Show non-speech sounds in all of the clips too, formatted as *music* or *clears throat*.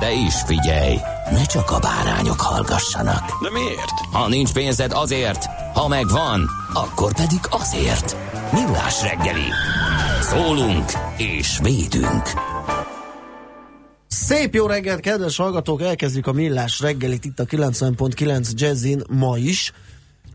De is figyelj, ne csak a bárányok hallgassanak. De miért? Ha nincs pénzed azért, ha megvan, akkor pedig azért. Millás reggeli. Szólunk és védünk. Szép jó reggelt, kedves hallgatók! Elkezdjük a Millás reggelit itt a 90.9 Jazzin ma is,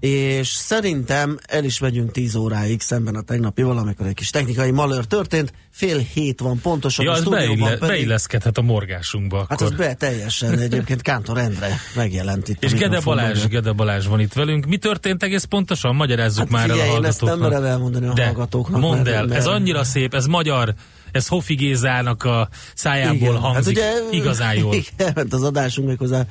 és szerintem el is megyünk 10 óráig szemben a tegnapival, amikor egy kis technikai malőr történt. Fél hét van pontosan. Ja, a az stúdióban beille, pedig- beilleszkedhet a morgásunkba Hát akkor. az be teljesen egyébként Kántor Endre megjelent itt. És Gede Balázs, mögött. Gede Balázs van itt velünk. Mi történt egész pontosan? Magyarázzuk Hát már el a figyelj, én ezt nem hallgatóknak. merem elmondani a De, hallgatóknak. mondd el, mert- ez annyira szép, ez magyar, ez Hofi Gézának a szájából Igen, hangzik hát ugye, igazán jól. *laughs* Igen, mert az adásunk méghozzá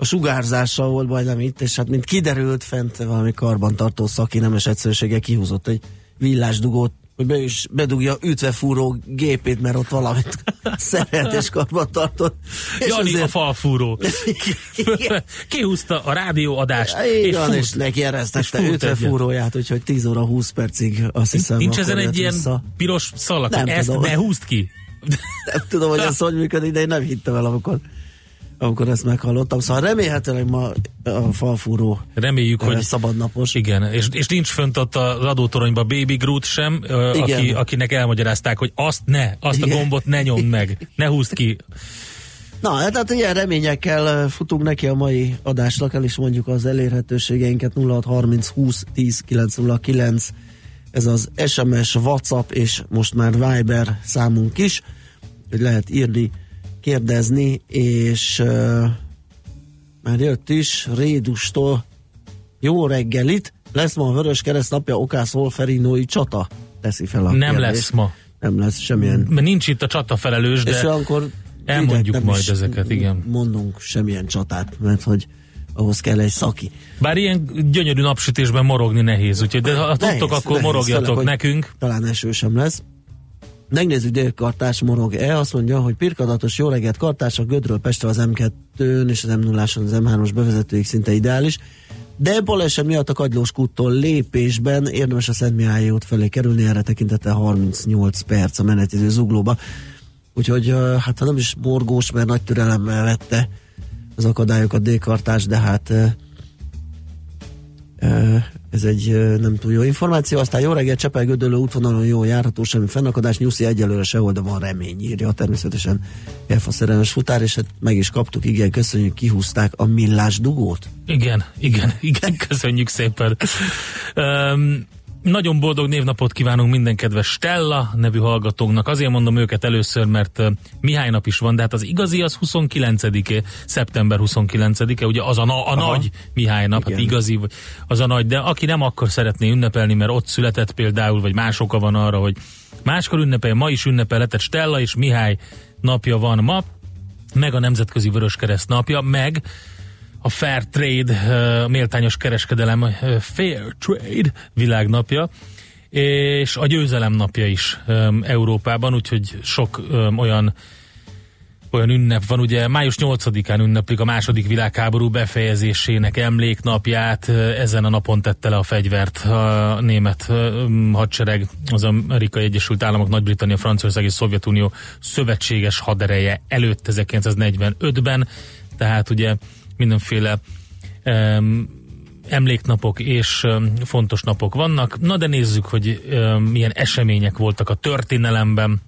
a sugárzással volt majdnem itt, és hát mint kiderült fent valami karbantartó szaki nemes egyszerűsége kihúzott egy villásdugót, hogy be is bedugja ütvefúró gépét, mert ott valamit *laughs* szeret és karbantartott. És Jani azért- a falfúró. *laughs* Igen. *laughs* Kihúzta a rádióadást, Így és és neki eresztette fúrt ütvefúróját, úgyhogy 10 óra 20 percig azt hiszem. Nincs ezen egy ilyen vissza. piros szalag, Nem ezt tudom. ne húzd ki. Nem tudom, hogy ez hogy működik, de én nem hittem el, amikor, amikor ezt meghallottam. Szóval remélhetőleg ma a falfúró Reméljük, hogy szabadnapos. Igen, és, és nincs fönt ott az adótoronyban Baby Groot sem, Igen. aki, akinek elmagyarázták, hogy azt ne, azt Igen. a gombot ne nyomd meg, ne húzd ki. Na, hát, hát ilyen reményekkel futunk neki a mai adásnak, el is mondjuk az elérhetőségeinket 0630 20 10 909 ez az SMS, WhatsApp és most már Viber számunk is, hogy lehet írni, kérdezni, és uh, már jött is Rédustól jó reggelit, lesz ma a Vörös Kereszt napja Okász Wolferinói csata, teszi fel a Nem kérdést. lesz ma. Nem lesz semmilyen Mert nincs itt a csata felelős, és de akkor elmondjuk nem majd ezeket, igen. Mondunk semmilyen csatát, mert hogy ahhoz kell egy szaki. bár ilyen gyönyörű napsütésben morogni nehéz, úgyhogy de ha tudtok, Nehéz, akkor nehéz, morogjatok főleg, nekünk. Talán eső sem lesz. Megnézzük délkartás morog-e, azt mondja, hogy pirkadatos jó reggelt kartás a Gödről Pestre az M2-n és az m 0 az M3-os bevezetőig szinte ideális. De baleset miatt a Kagylós kúttól lépésben érdemes a Szent Mihály út felé kerülni, erre tekintettel 38 perc a menetidő zuglóba. Úgyhogy hát nem is morgós, mert nagy türelemmel vette az akadályokat délkartás, de hát ez egy nem túl jó információ. Aztán jó reggel, Csepel Gödöllő útvonalon jó járható, semmi fennakadás, nyuszi egyelőre sehol, de van remény, írja természetesen F a szerelmes futár, és hát meg is kaptuk, igen, köszönjük, kihúzták a millás dugót. Igen, igen, igen, köszönjük szépen. Um, nagyon boldog névnapot kívánunk minden kedves Stella nevű hallgatónknak. Azért mondom őket először, mert Mihály nap is van, de hát az igazi az 29-e, szeptember 29-e, ugye az a, na, a nagy Mihály nap, hát Igen. igazi, vagy az a nagy, de aki nem akkor szeretné ünnepelni, mert ott született például, vagy más oka van arra, hogy máskor ünnepel, ma is ünnepelhetett Stella és Mihály napja van ma, meg a Nemzetközi Vöröskereszt napja, meg a Fair Trade, uh, méltányos kereskedelem, uh, Fair Trade világnapja, és a győzelem napja is Európában, úgyhogy sok olyan olyan ünnep van, ugye május 8-án ünneplik a második világháború befejezésének emléknapját, ezen a napon tette le a fegyvert a német hadsereg, az Amerikai Egyesült Államok, Nagy-Britannia, Franciaország és Szovjetunió szövetséges hadereje előtt 1945-ben, tehát ugye mindenféle um, emléknapok és um, fontos napok vannak. Na de nézzük, hogy um, milyen események voltak a történelemben.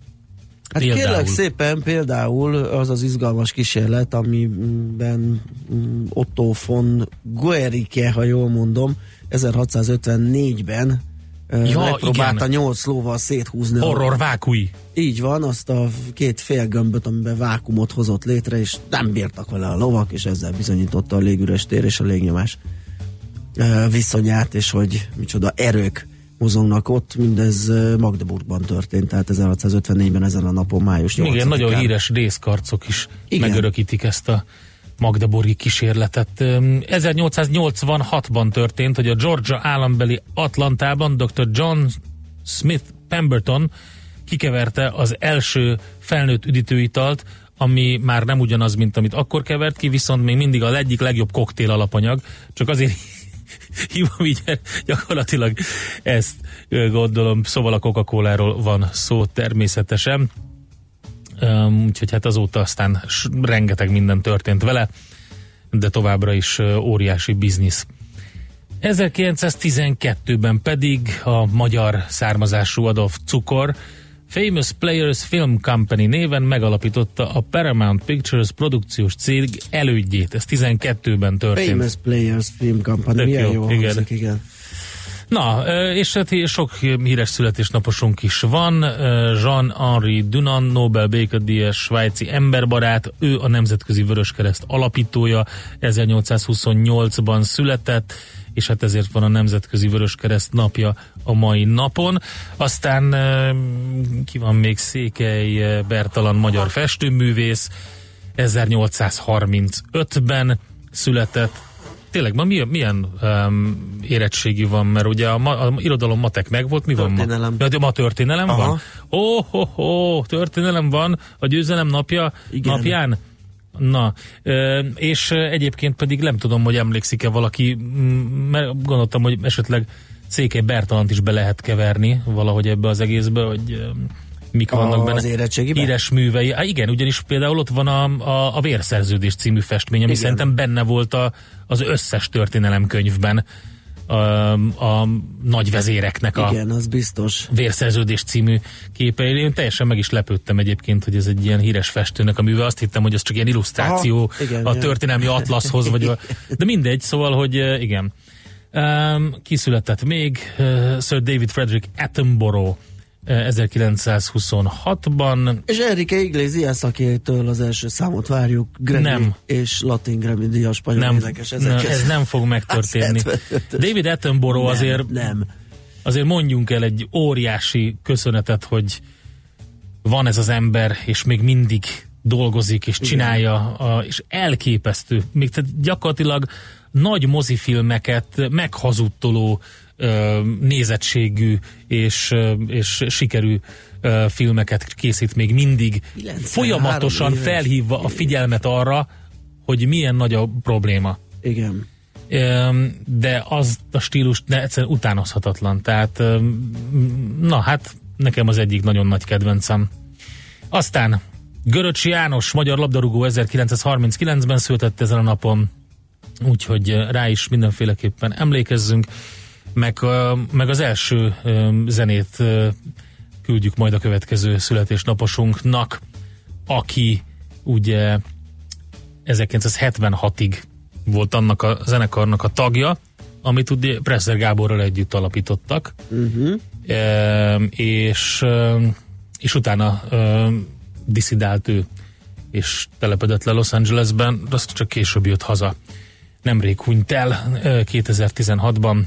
Hát Például. kérlek szépen például az az izgalmas kísérlet, amiben mm, Otto von Guericke, ha jól mondom, 1654-ben Ja, megpróbálta igen. nyolc lóval széthúzni. a- Horror vákui. Így van, azt a két fél gömböt, amiben vákumot hozott létre, és nem bírtak vele a lovak, és ezzel bizonyította a légüres tér és a légnyomás viszonyát, és hogy micsoda erők mozognak ott, mindez Magdeburgban történt, tehát 1654-ben ezen a napon, május 8-án. Igen, nagyon híres részkarcok is Igen. megörökítik ezt a magdeburgi kísérletet. Öm, 1886-ban történt, hogy a Georgia állambeli Atlantában dr. John Smith Pemberton kikeverte az első felnőtt üdítőitalt, ami már nem ugyanaz, mint amit akkor kevert ki, viszont még mindig az egyik legjobb koktél alapanyag, csak azért *laughs* hívom így, gyakorlatilag ezt gondolom, szóval a Coca-Cola-ról van szó természetesen. Um, úgyhogy hát azóta aztán rengeteg minden történt vele, de továbbra is óriási biznisz. 1912-ben pedig a magyar származású Adolf Cukor Famous Players Film Company néven megalapította a Paramount Pictures produkciós cég elődjét. Ez 12-ben történt. Famous Players Film Company, Tök milyen jó, jó, igen. hangzik, igen. Na, és hát sok híres születésnaposunk is van. Jean-Henri Dunant, Nobel békedíjas svájci emberbarát, ő a Nemzetközi Vöröskereszt alapítója, 1828-ban született, és hát ezért van a Nemzetközi Vöröskereszt napja a mai napon. Aztán ki van még? Székely Bertalan magyar festőművész, 1835-ben született, Tényleg, ma milyen, milyen um, érettségi van, mert ugye a, ma, a irodalom matek megvolt, mi van Történelem. ma? Ja, ma történelem Aha. van? Ó, ho, ho, történelem van a győzelem napja, Igen. napján? Na, és egyébként pedig nem tudom, hogy emlékszik-e valaki, mert gondoltam, hogy esetleg Székely Bertalant is be lehet keverni valahogy ebbe az egészbe, hogy mik vannak benne. Az érettségiben? Híres művei. Há, igen, ugyanis például ott van a, a, a Vérszerződés című festmény, ami Igen. szerintem benne volt a, az összes történelemkönyvben a, a nagy vezéreknek a Igen, az biztos. Vérszerződés című képe. Én teljesen meg is lepődtem egyébként, hogy ez egy ilyen híres festőnek a műve. Azt hittem, hogy ez csak ilyen illusztráció Aha, igen, a igen. történelmi atlaszhoz, vagy a, *laughs* de mindegy, szóval, hogy igen. Um, kiszületett még uh, Sir David Frederick Attenborough 1926-ban. És Enrique Iglesias, akitől az első számot várjuk, Grammy Nem. és Latin Grammy díjas spanyol Nem, énekes. nem, ez nem fog megtörténni. *laughs* 175-ös. David Attenborough nem, azért Nem, azért mondjunk el egy óriási köszönetet, hogy van ez az ember, és még mindig dolgozik, és csinálja, a, és elképesztő, még tehát gyakorlatilag nagy mozifilmeket meghazudtoló nézettségű és, és sikerű filmeket készít még mindig, 93 folyamatosan éves. felhívva a figyelmet arra, hogy milyen nagy a probléma. igen. De az a stílus ne, egyszerűen utánozhatatlan. Tehát, na hát, nekem az egyik nagyon nagy kedvencem. Aztán Göröcsi János, magyar labdarúgó 1939-ben született ezen a napon, úgyhogy rá is mindenféleképpen emlékezzünk, meg, ö, meg az első zenét küldjük majd a következő születésnaposunknak, aki ugye 1976-ig volt annak a zenekarnak a tagja, amit ugye Presser Gáborral együtt alapítottak, uh-huh. e, és, és utána e, diszidált ő, és telepedett le Los Angelesben, azt csak később jött haza. Nemrég hunyt el e, 2016-ban,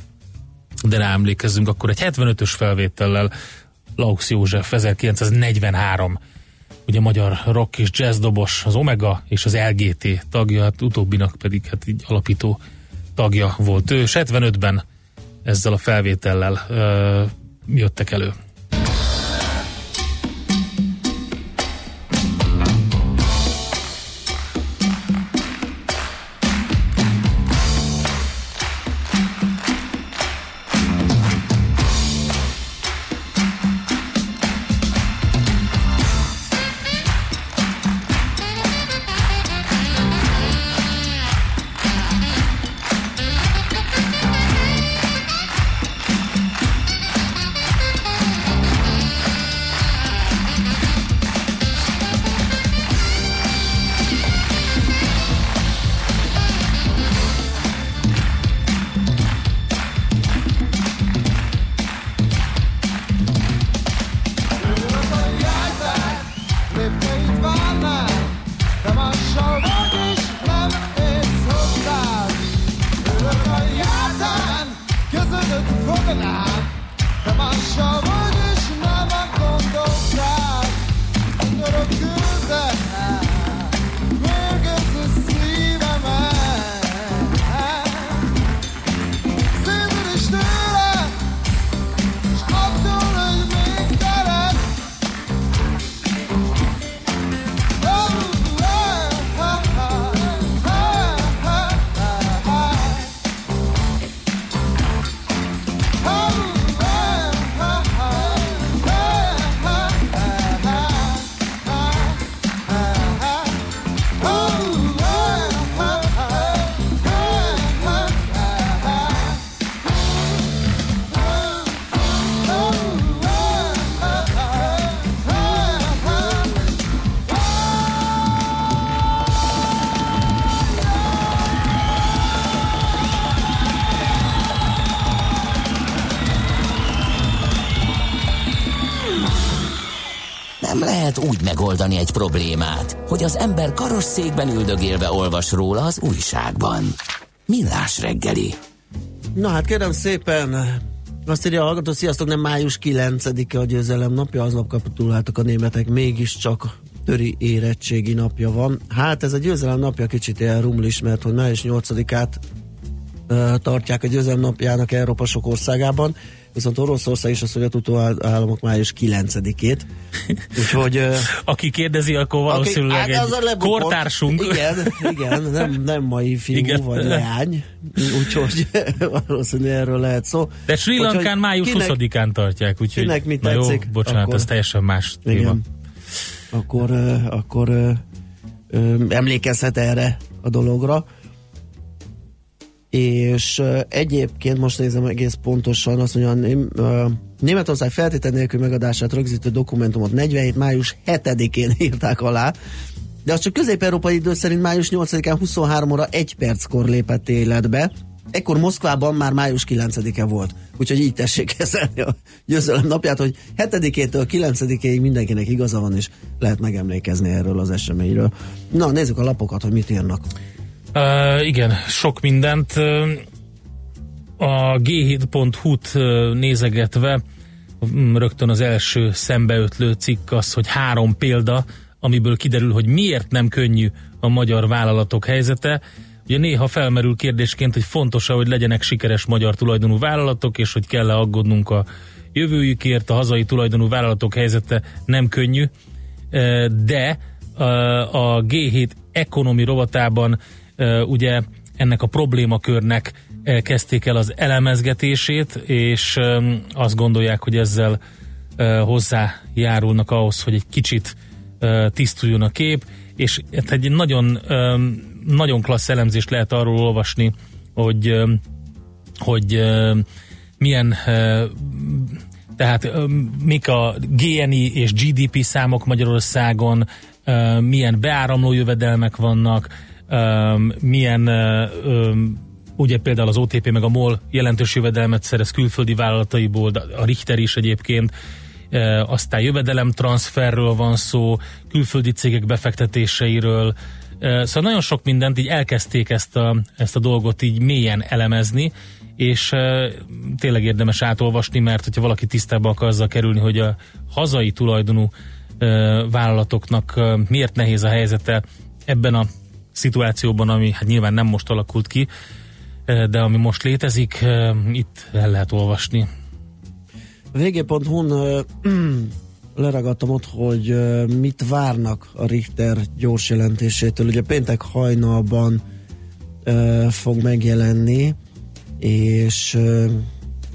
de rá emlékezzünk akkor egy 75-ös felvétellel Laux József 1943 ugye magyar rock és jazz dobos, az Omega és az LGT tagja, hát utóbbinak pedig hát így alapító tagja volt ő, és 75-ben ezzel a felvétellel ö, jöttek elő. Lehet úgy megoldani egy problémát, hogy az ember karosszékben üldögélve olvas róla az újságban. Millás reggeli. Na hát kérem szépen, azt írja a hallgató, sziasztok, nem május 9-e a győzelem napja, aznap kapituláltak a németek, mégiscsak töri érettségi napja van. Hát ez a győzelem napja kicsit ilyen rumlis, mert hogy május 8-át uh, tartják a győzelem napjának Európa sok országában, viszont Oroszország is a szovjet államok május 9-ét. *laughs* Úgyhogy... Aki kérdezi, akkor valószínűleg aki, hát egy kortársunk. Igen, igen, nem, nem mai fiú igen. vagy leány, úgyhogy *laughs* valószínűleg erről lehet szó. De Sri Lankán május kinek, 20-án tartják, úgyhogy... Kinek mi tetszik? Jó, bocsánat, akkor, ez teljesen más téma. Igen akkor, akkor emlékezhet erre a dologra. És egyébként most nézem egész pontosan, azt mondja, Németország feltétel nélkül megadását rögzítő dokumentumot 47. május 7-én *laughs* írták alá, de az csak közép-európai idő szerint május 8-án 23 óra 1 perckor lépett életbe. Ekkor Moszkvában már május 9-e volt. Úgyhogy így tessék *laughs* kezelni a győzelem napját, hogy 7-től 9-ig mindenkinek igaza van, és lehet megemlékezni erről az eseményről. Na, nézzük a lapokat, hogy mit írnak. Uh, igen, sok mindent. A g7.hu-t nézegetve rögtön az első szembeötlő cikk az, hogy három példa, amiből kiderül, hogy miért nem könnyű a magyar vállalatok helyzete. Ugye néha felmerül kérdésként, hogy fontos-e, hogy legyenek sikeres magyar tulajdonú vállalatok, és hogy kell-e aggódnunk a jövőjükért, a hazai tulajdonú vállalatok helyzete nem könnyű, de a G7 ekonomi rovatában ugye ennek a problémakörnek kezdték el az elemezgetését, és azt gondolják, hogy ezzel hozzájárulnak ahhoz, hogy egy kicsit tisztuljon a kép, és egy nagyon nagyon klassz elemzést lehet arról olvasni, hogy, hogy milyen tehát mik a GNI és GDP számok Magyarországon, milyen beáramló jövedelmek vannak, milyen ugye például az OTP meg a MOL jelentős jövedelmet szerez külföldi vállalataiból, a Richter is egyébként, aztán jövedelemtranszferről van szó, külföldi cégek befektetéseiről, Szóval nagyon sok mindent így elkezdték ezt a, ezt a dolgot így mélyen elemezni, és tényleg érdemes átolvasni, mert hogyha valaki tisztába akar azzal kerülni, hogy a hazai tulajdonú vállalatoknak miért nehéz a helyzete ebben a szituációban, ami hát nyilván nem most alakult ki, de ami most létezik, itt el lehet olvasni. vg.hu-n *clears throat* leragadtam ott, hogy mit várnak a Richter gyors jelentésétől. Ugye péntek hajnalban fog megjelenni, és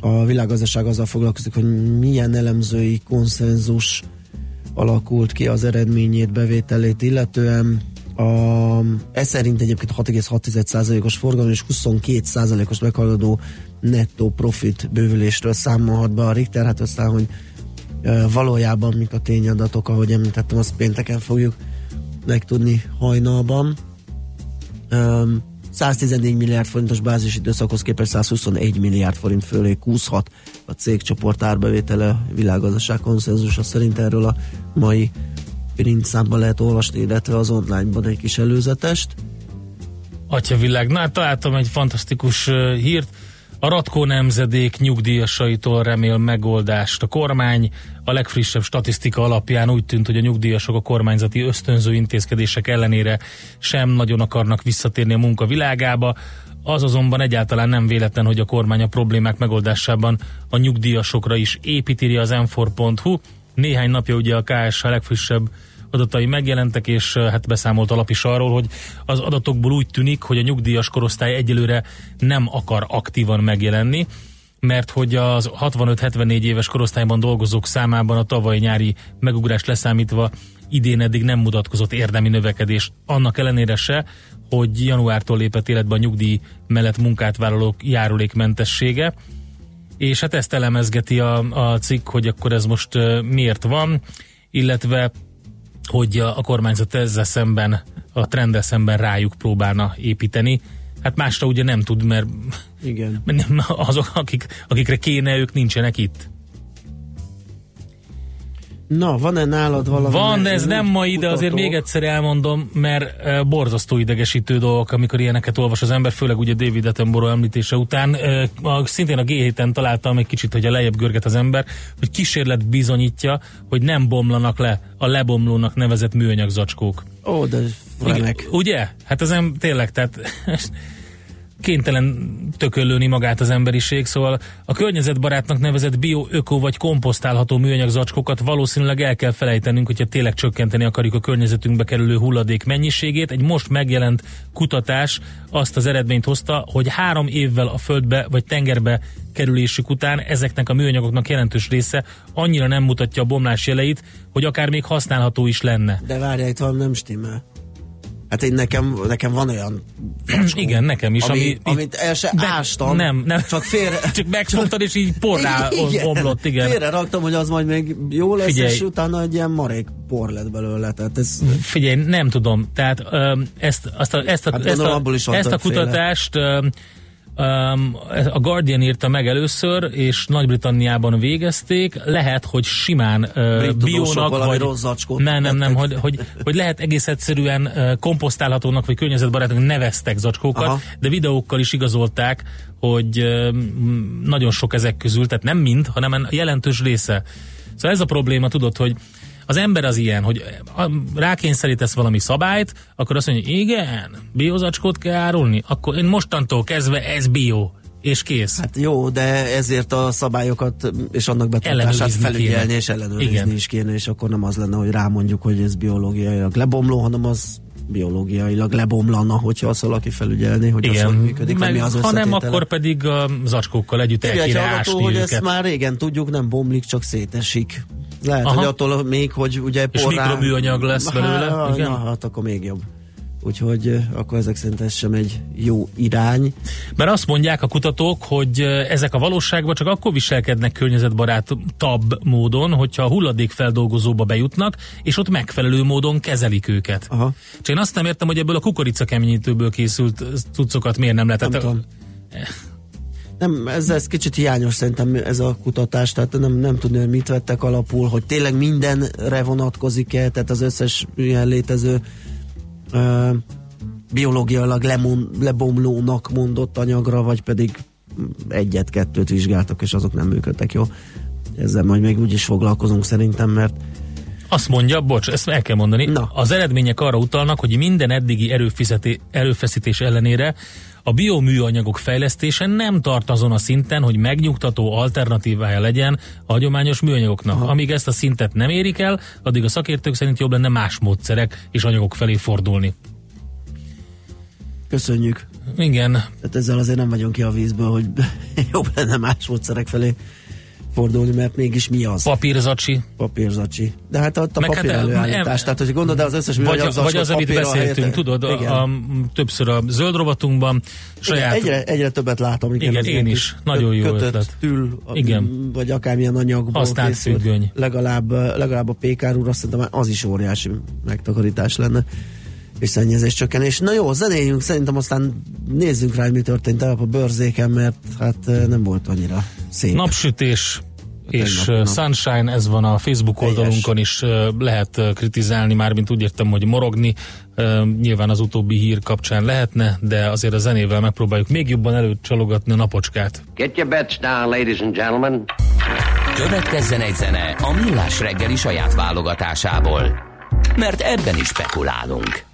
a világgazdaság azzal foglalkozik, hogy milyen elemzői konszenzus alakult ki az eredményét, bevételét, illetően a, ez szerint egyébként 6,6%-os forgalom és 22%-os meghaladó nettó profit bővülésről számolhat be a Richter, hát aztán, hogy valójában mik a tényadatok, ahogy említettem, azt pénteken fogjuk megtudni hajnalban. 114 milliárd forintos bázis időszakhoz képest 121 milliárd forint fölé kúszhat a cégcsoport árbevétele világgazdaság konszenzusa szerint erről a mai printszámban lehet olvasni, illetve az online-ban egy kis előzetest. Atya na találtam egy fantasztikus hírt, a Ratkó nemzedék nyugdíjasaitól remél megoldást. A kormány a legfrissebb statisztika alapján úgy tűnt, hogy a nyugdíjasok a kormányzati ösztönző intézkedések ellenére sem nagyon akarnak visszatérni a munka világába. Az azonban egyáltalán nem véletlen, hogy a kormány a problémák megoldásában a nyugdíjasokra is építi az m Néhány napja ugye a KSH legfrissebb adatai megjelentek, és hát beszámolt alap is arról, hogy az adatokból úgy tűnik, hogy a nyugdíjas korosztály egyelőre nem akar aktívan megjelenni, mert hogy az 65-74 éves korosztályban dolgozók számában a tavaly nyári megugrás leszámítva idén eddig nem mutatkozott érdemi növekedés. Annak ellenére se, hogy januártól lépett életbe a nyugdíj mellett munkát vállalók járulékmentessége, és hát ezt elemezgeti a, a cikk, hogy akkor ez most miért van, illetve hogy a, kormányzat ezzel szemben, a trenddel szemben rájuk próbálna építeni. Hát másra ugye nem tud, mert Igen. *laughs* azok, akik, akikre kéne, ők nincsenek itt. Na, van-e nálad valami? Van, ez nem mai, de azért még egyszer elmondom, mert e, borzasztó idegesítő dolgok, amikor ilyeneket olvas az ember, főleg ugye David Attenborough említése után. E, a, szintén a G7-en találtam egy kicsit, hogy a lejjebb görget az ember, hogy kísérlet bizonyítja, hogy nem bomlanak le a lebomlónak nevezett műanyag zacskók. Ó, de remek. Ugye? Hát ez nem tényleg, tehát kénytelen tökölőni magát az emberiség, szóval a környezetbarátnak nevezett bio, öko vagy komposztálható műanyag zacskókat valószínűleg el kell felejtenünk, hogyha tényleg csökkenteni akarjuk a környezetünkbe kerülő hulladék mennyiségét. Egy most megjelent kutatás azt az eredményt hozta, hogy három évvel a földbe vagy tengerbe kerülésük után ezeknek a műanyagoknak jelentős része annyira nem mutatja a bomlás jeleit, hogy akár még használható is lenne. De várjál, itt valami nem stimmel. Hát én nekem, nekem van olyan *clears throat* facskó, Igen, nekem is. Ami, ami, amit el se be, ástam. Nem, nem. Csak félre. *laughs* csak megfogtad, és így porrá *laughs* igen, omlott, igen. Félre raktam, hogy az majd még jó lesz, Figyelj. és utána egy ilyen marék por lett belőle. Tehát ez... Figyelj, nem tudom. Tehát ezt, azt a, ezt a, hát ezt a, ezt a kutatást Um, a Guardian írta meg először, és Nagy-Britanniában végezték. Lehet, hogy simán uh, biónak, vagy... Nem, nem, nem, hogy, hogy, hogy lehet egész egyszerűen komposztálhatónak, vagy környezetbarátnak neveztek zacskókat, Aha. de videókkal is igazolták, hogy nagyon sok ezek közül, tehát nem mind, hanem jelentős része. Szóval ez a probléma, tudod, hogy az ember az ilyen, hogy rákényszerítesz valami szabályt, akkor azt mondja, igen, biozacskót kell árulni, akkor én mostantól kezdve ez bio és kész. Hát jó, de ezért a szabályokat és annak betartását felügyelni kéne. és ellenőrizni Igen. is kéne, és akkor nem az lenne, hogy rámondjuk, hogy ez biológiailag lebomló, hanem az biológiailag lebomlana, hogyha azt valaki felügyelni, hogy Igen, az hogy működik, meg, mi az Ha nem, akkor pedig a zacskókkal együtt el kéne ásni hogy őket. ezt már régen tudjuk, nem bomlik, csak szétesik. Lehet, Aha. hogy attól még, hogy ugye porrá... És mikroműanyag lesz *laughs* belőle. Hát, igen? Na, hát akkor még jobb. Úgyhogy akkor ezek szerint ez sem egy jó irány. Mert azt mondják a kutatók, hogy ezek a valóságban csak akkor viselkednek környezetbarátabb módon, hogyha a hulladékfeldolgozóba bejutnak, és ott megfelelő módon kezelik őket. Aha. És én azt nem értem, hogy ebből a kukorica keményítőből készült cuccokat miért nem lehet. Nem tudom. Nem, ez, ez kicsit hiányos szerintem ez a kutatás, tehát nem, nem tudni, hogy mit vettek alapul, hogy tényleg mindenre vonatkozik-e, tehát az összes ilyen létező ö, biológiailag lemon, lebomlónak mondott anyagra, vagy pedig egyet-kettőt vizsgáltak, és azok nem működtek jó. Ezzel majd még úgyis foglalkozunk szerintem, mert azt mondja, bocs, ezt el kell mondani, Na. az eredmények arra utalnak, hogy minden eddigi erőfeszítés ellenére a bioműanyagok fejlesztése nem tart azon a szinten, hogy megnyugtató alternatívája legyen a hagyományos műanyagoknak. Aha. Amíg ezt a szintet nem érik el, addig a szakértők szerint jobb lenne más módszerek és anyagok felé fordulni. Köszönjük. Igen. Tehát ezzel azért nem vagyunk ki a vízből, hogy *laughs* jobb lenne más módszerek felé fordulni, mert mégis mi az? Papírzacsi. Papírzacsi. De hát ott a Meg papír hát, előállítás, tehát hogy gondolod, de az összes vagy, vagy az, amit beszéltünk, helyett, tudod, a, a, többször a zöld rovatunkban. Saját... Igen, egyre, egyre többet látom. Igen, igen én is. Nagyon jó kötött, ötlet. tül, igen. vagy akármilyen anyagból Aztán függöny. Legalább, legalább a PK úr azt szerintem az is óriási megtakarítás lenne és szennyezés csökkenés. Na jó, zenéljünk, szerintem aztán nézzünk rá, hogy mi történt el a bőrzéken, mert hát nem volt annyira szép. Napsütés, és nap, Sunshine, ez van a Facebook oldalunkon is, lehet kritizálni, mármint úgy értem, hogy morogni, nyilván az utóbbi hír kapcsán lehetne, de azért a zenével megpróbáljuk még jobban előcsalogatni a napocskát. Get your bets down, ladies and gentlemen. Következzen egy zene a Millás reggeli saját válogatásából, mert ebben is spekulálunk.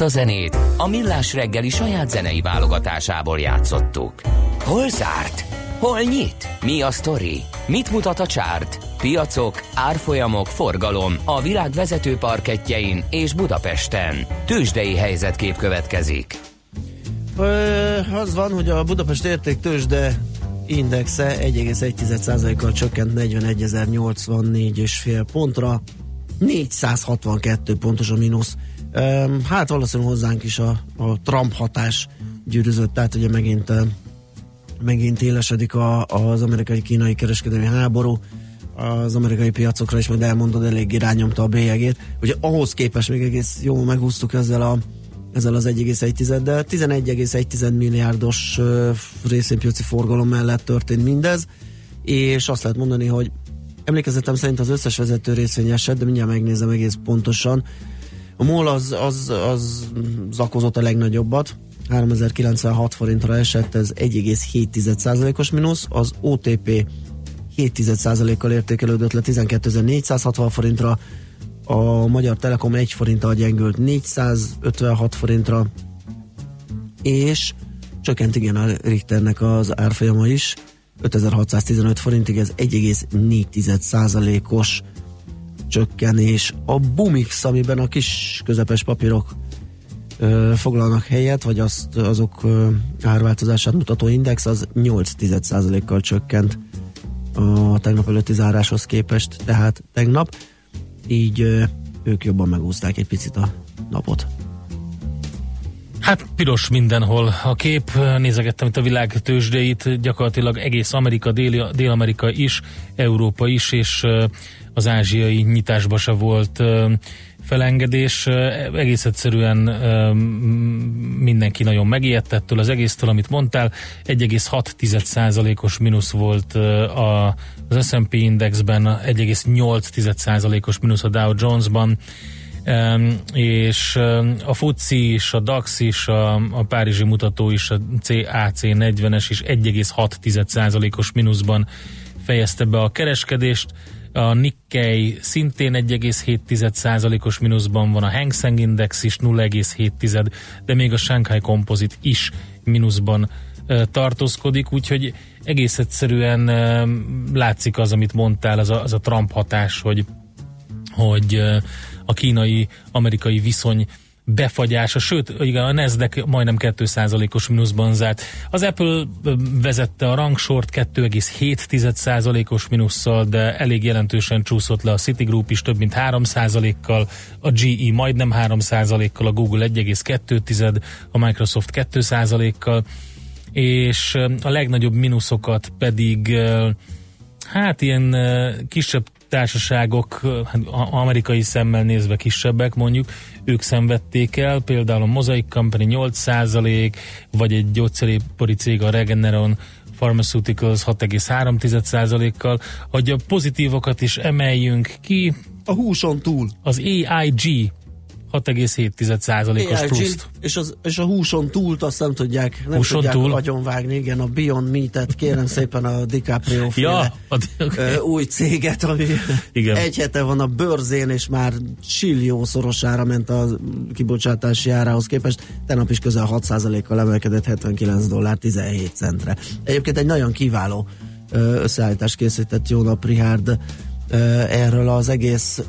Ezt a zenét a Millás reggeli saját zenei válogatásából játszottuk. Hol zárt? Hol nyit? Mi a sztori? Mit mutat a csárt? Piacok, árfolyamok, forgalom a világ vezető parketjein és Budapesten. Tősdei helyzetkép következik. Ö, az van, hogy a Budapest érték tőzsde indexe 1,1%-kal csökkent 41.084,5 pontra, 462 pontos a mínusz. Hát valószínűleg hozzánk is a, a Trump hatás gyűrűzött, tehát ugye megint, megint élesedik a, az amerikai-kínai kereskedelmi háború, az amerikai piacokra is majd elmondod, elég irányomta a bélyegét. Ugye ahhoz képest még egész jó megúsztuk ezzel a ezzel az 1,1-del. 11,1 milliárdos részvénypiaci forgalom mellett történt mindez, és azt lehet mondani, hogy emlékezetem szerint az összes vezető részvény esett, de mindjárt megnézem egész pontosan. A MOL az, az, az zakozott a legnagyobbat, 3096 forintra esett, ez 1,7%-os mínusz, az OTP 7%-kal értékelődött le 12.460 forintra, a Magyar Telekom 1 forinttal gyengült 456 forintra, és csökkent igen a Richternek az árfolyama is, 5615 forintig, ez 1,4% os csökkenés. A Bumix, amiben a kis közepes papírok ö, foglalnak helyet, vagy azt, azok ö, árváltozását mutató index, az 8% kal csökkent a tegnap előtti záráshoz képest, tehát tegnap így ö, ők jobban megúzták egy picit a napot. Hát piros mindenhol a kép, nézegettem itt a világ tőzsdeit, gyakorlatilag egész Amerika, Déli, Dél-Amerika is, Európa is, és az ázsiai nyitásba se volt felengedés. Egész egyszerűen mindenki nagyon megijedt ettől az egésztől, amit mondtál. 1,6%-os mínusz volt az S&P indexben, 1,8%-os mínusz a Dow Jonesban, és a FUCI is, a DAX is, a, a Párizsi mutató is, a CAC 40-es is 1,6%-os mínuszban fejezte be a kereskedést. A Nikkei szintén 1,7%-os mínuszban van, a Hang Seng Index is 0,7, de még a Shanghai Composite is mínuszban tartózkodik, úgyhogy egész egyszerűen látszik az, amit mondtál, az a, az a Trump hatás, hogy, hogy a kínai-amerikai viszony befagyása, sőt, igen, a Nasdaq majdnem 2%-os mínuszban zárt. Az Apple vezette a rangsort 2,7%-os mínusszal, de elég jelentősen csúszott le a Citigroup is több mint 3%-kal, a GE majdnem 3%-kal, a Google 1,2%, a Microsoft 2%-kal, és a legnagyobb mínuszokat pedig hát ilyen kisebb társaságok, hát amerikai szemmel nézve kisebbek mondjuk, ők szenvedték el, például a Mosaic Company 8%, vagy egy gyógyszeripari cég a Regeneron Pharmaceuticals 6,3%-kal, hogy a pozitívokat is emeljünk ki. A húson túl. Az AIG 6,7%-os pluszt. És, az, és a húson túlt azt nem tudják, nem húson tudják túl? agyonvágni, igen, a Beyond Meat-et kérem szépen a DiCaprio *laughs* ja, okay. új céget, ami igen. egy hete van a bőrzén, és már csillió szorosára ment a kibocsátási árához képest, tegnap is közel 6%-kal emelkedett 79 dollár 17 centre. Egyébként egy nagyon kiváló összeállítást készített jó nap Richard erről az egész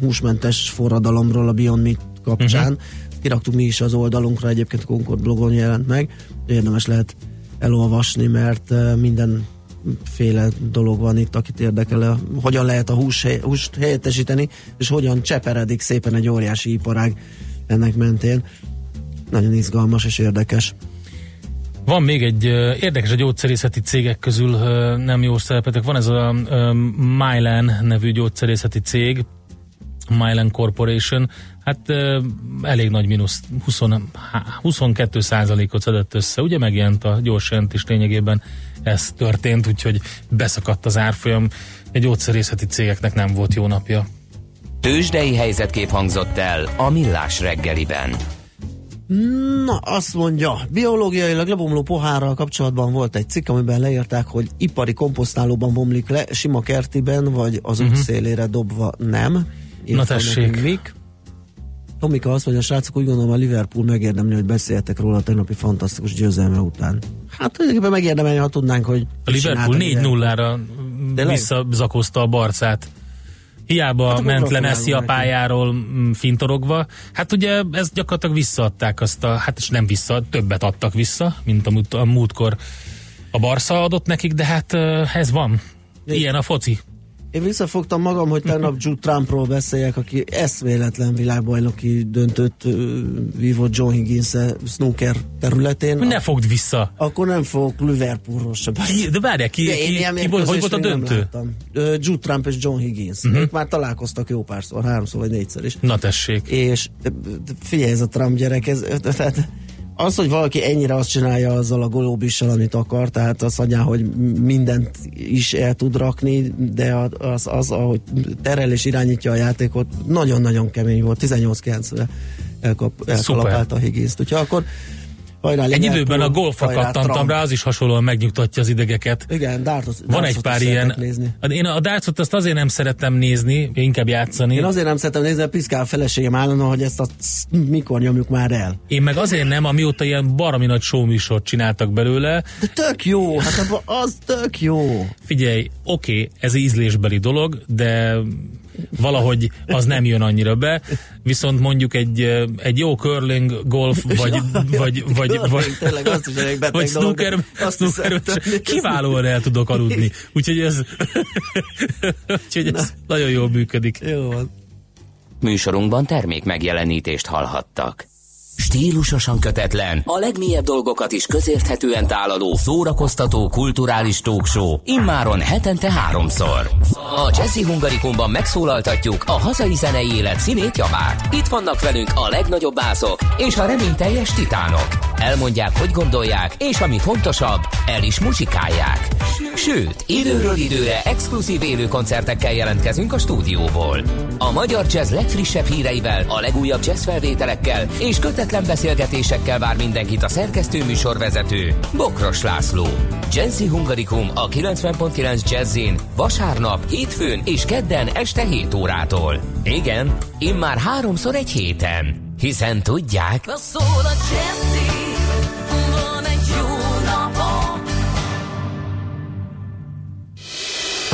húsmentes forradalomról a Beyond Meat kapcsán. Uh-huh. Kiraktuk mi is az oldalunkra, egyébként a Concord blogon jelent meg. Érdemes lehet elolvasni, mert minden féle dolog van itt, akit érdekel, hogyan lehet a hús, húst helyettesíteni, és hogyan cseperedik szépen egy óriási iparág ennek mentén. Nagyon izgalmas és érdekes. Van még egy érdekes a gyógyszerészeti cégek közül nem jó szerepetek. Van ez a Mylan nevű gyógyszerészeti cég, Mylan Corporation, hát elég nagy mínusz, 20, 22 százalékot szedett össze. Ugye megjelent a gyors jelentés lényegében ez történt, úgyhogy beszakadt az árfolyam. Egy gyógyszerészeti cégeknek nem volt jó napja. Tőzsdei helyzetkép hangzott el a Millás reggeliben. Na, azt mondja, biológiailag lebomló pohárral kapcsolatban volt egy cikk, amiben leírták, hogy ipari komposztálóban bomlik le, sima kertiben, vagy az uh-huh. út szélére dobva nem. Na tessék. Mik. Tomika azt mondja, srácok, úgy gondolom a Liverpool megérdemli, hogy beszéltek róla a tegnapi fantasztikus győzelme után. Hát tulajdonképpen megérdemelni, ha tudnánk, hogy A Liverpool 4-0-ra Tényleg? visszazakozta a barcát. Hiába Hát ment le Messi a neki. pályáról mm, fintorogva. Hát ugye ezt gyakorlatilag visszaadták azt a, hát és nem vissza, többet adtak vissza, mint amit a múltkor a Barca adott nekik, de hát ez van. Ilyen a foci. Én visszafogtam magam, hogy tegnap Jude Trumpról beszéljek, aki eszméletlen világbajnoki döntött vívott John higgins snooker területén. Ne fogd vissza. Akkor nem fogok Liverpoolról se beszélni. Ki, de várjál, ki, De ki, ilyen ki volt, hogy volt a döntő? Jude Trump és John Higgins. Uh-huh. Ők már találkoztak jó párszor, háromszor vagy négyszer is. Na tessék. És figyelj, ez a Trump gyerek, ez, tehát az, hogy valaki ennyire azt csinálja azzal a golóbissal, amit akar, tehát az anyá, hogy mindent is el tud rakni, de az, az ahogy terel és irányítja a játékot, nagyon-nagyon kemény volt, 18-9-re elkap, elkalapálta a Higgins-t. Úgyhogy akkor hajrá, Egy időben a golfra hajrá, kattantam Trump. rá, az is hasonlóan megnyugtatja az idegeket. Igen, dartos, Van egy pár ilyen. Nézni. Én a dartsot azt azért nem szeretem nézni, inkább játszani. Én azért nem szeretem nézni, mert piszkál a feleségem állandóan, hogy ezt a mikor nyomjuk már el. Én meg azért nem, amióta ilyen baromi nagy showműsort csináltak belőle. De tök jó, hát az tök jó. Figyelj, oké, okay, ez ízlésbeli dolog, de valahogy az nem jön annyira be, viszont mondjuk egy, eh, egy jó curling, golf, vagy, vagy, vagy, Curling, vagy, tényleg azt is vagy snooker, azt snooker kiválóan el tudok aludni. Úgyhogy ez, *laughs* úgyhogy ez nagyon jól működik. Jó van. Műsorunkban termék megjelenítést hallhattak. Stílusosan kötetlen, a legmélyebb dolgokat is közérthetően tálaló, szórakoztató, kulturális talkshow, immáron hetente háromszor. A Jazzy Hungarikumban megszólaltatjuk a hazai zenei élet színét javát. Itt vannak velünk a legnagyobb bászok és a reményteljes titánok. Elmondják, hogy gondolják, és ami fontosabb, el is muzsikálják. Sőt, időről időre exkluzív élő koncertekkel jelentkezünk a stúdióból. A magyar jazz legfrissebb híreivel, a legújabb jazz felvételekkel és kötetlen beszélgetésekkel vár mindenkit a szerkesztő műsorvezető, Bokros László. Jazzy Hungarikum a 90.9 Jazzin vasárnap, hétfőn és kedden este 7 órától. Igen, immár háromszor egy héten. Hiszen tudják, Szól a Jazzy, van egy jó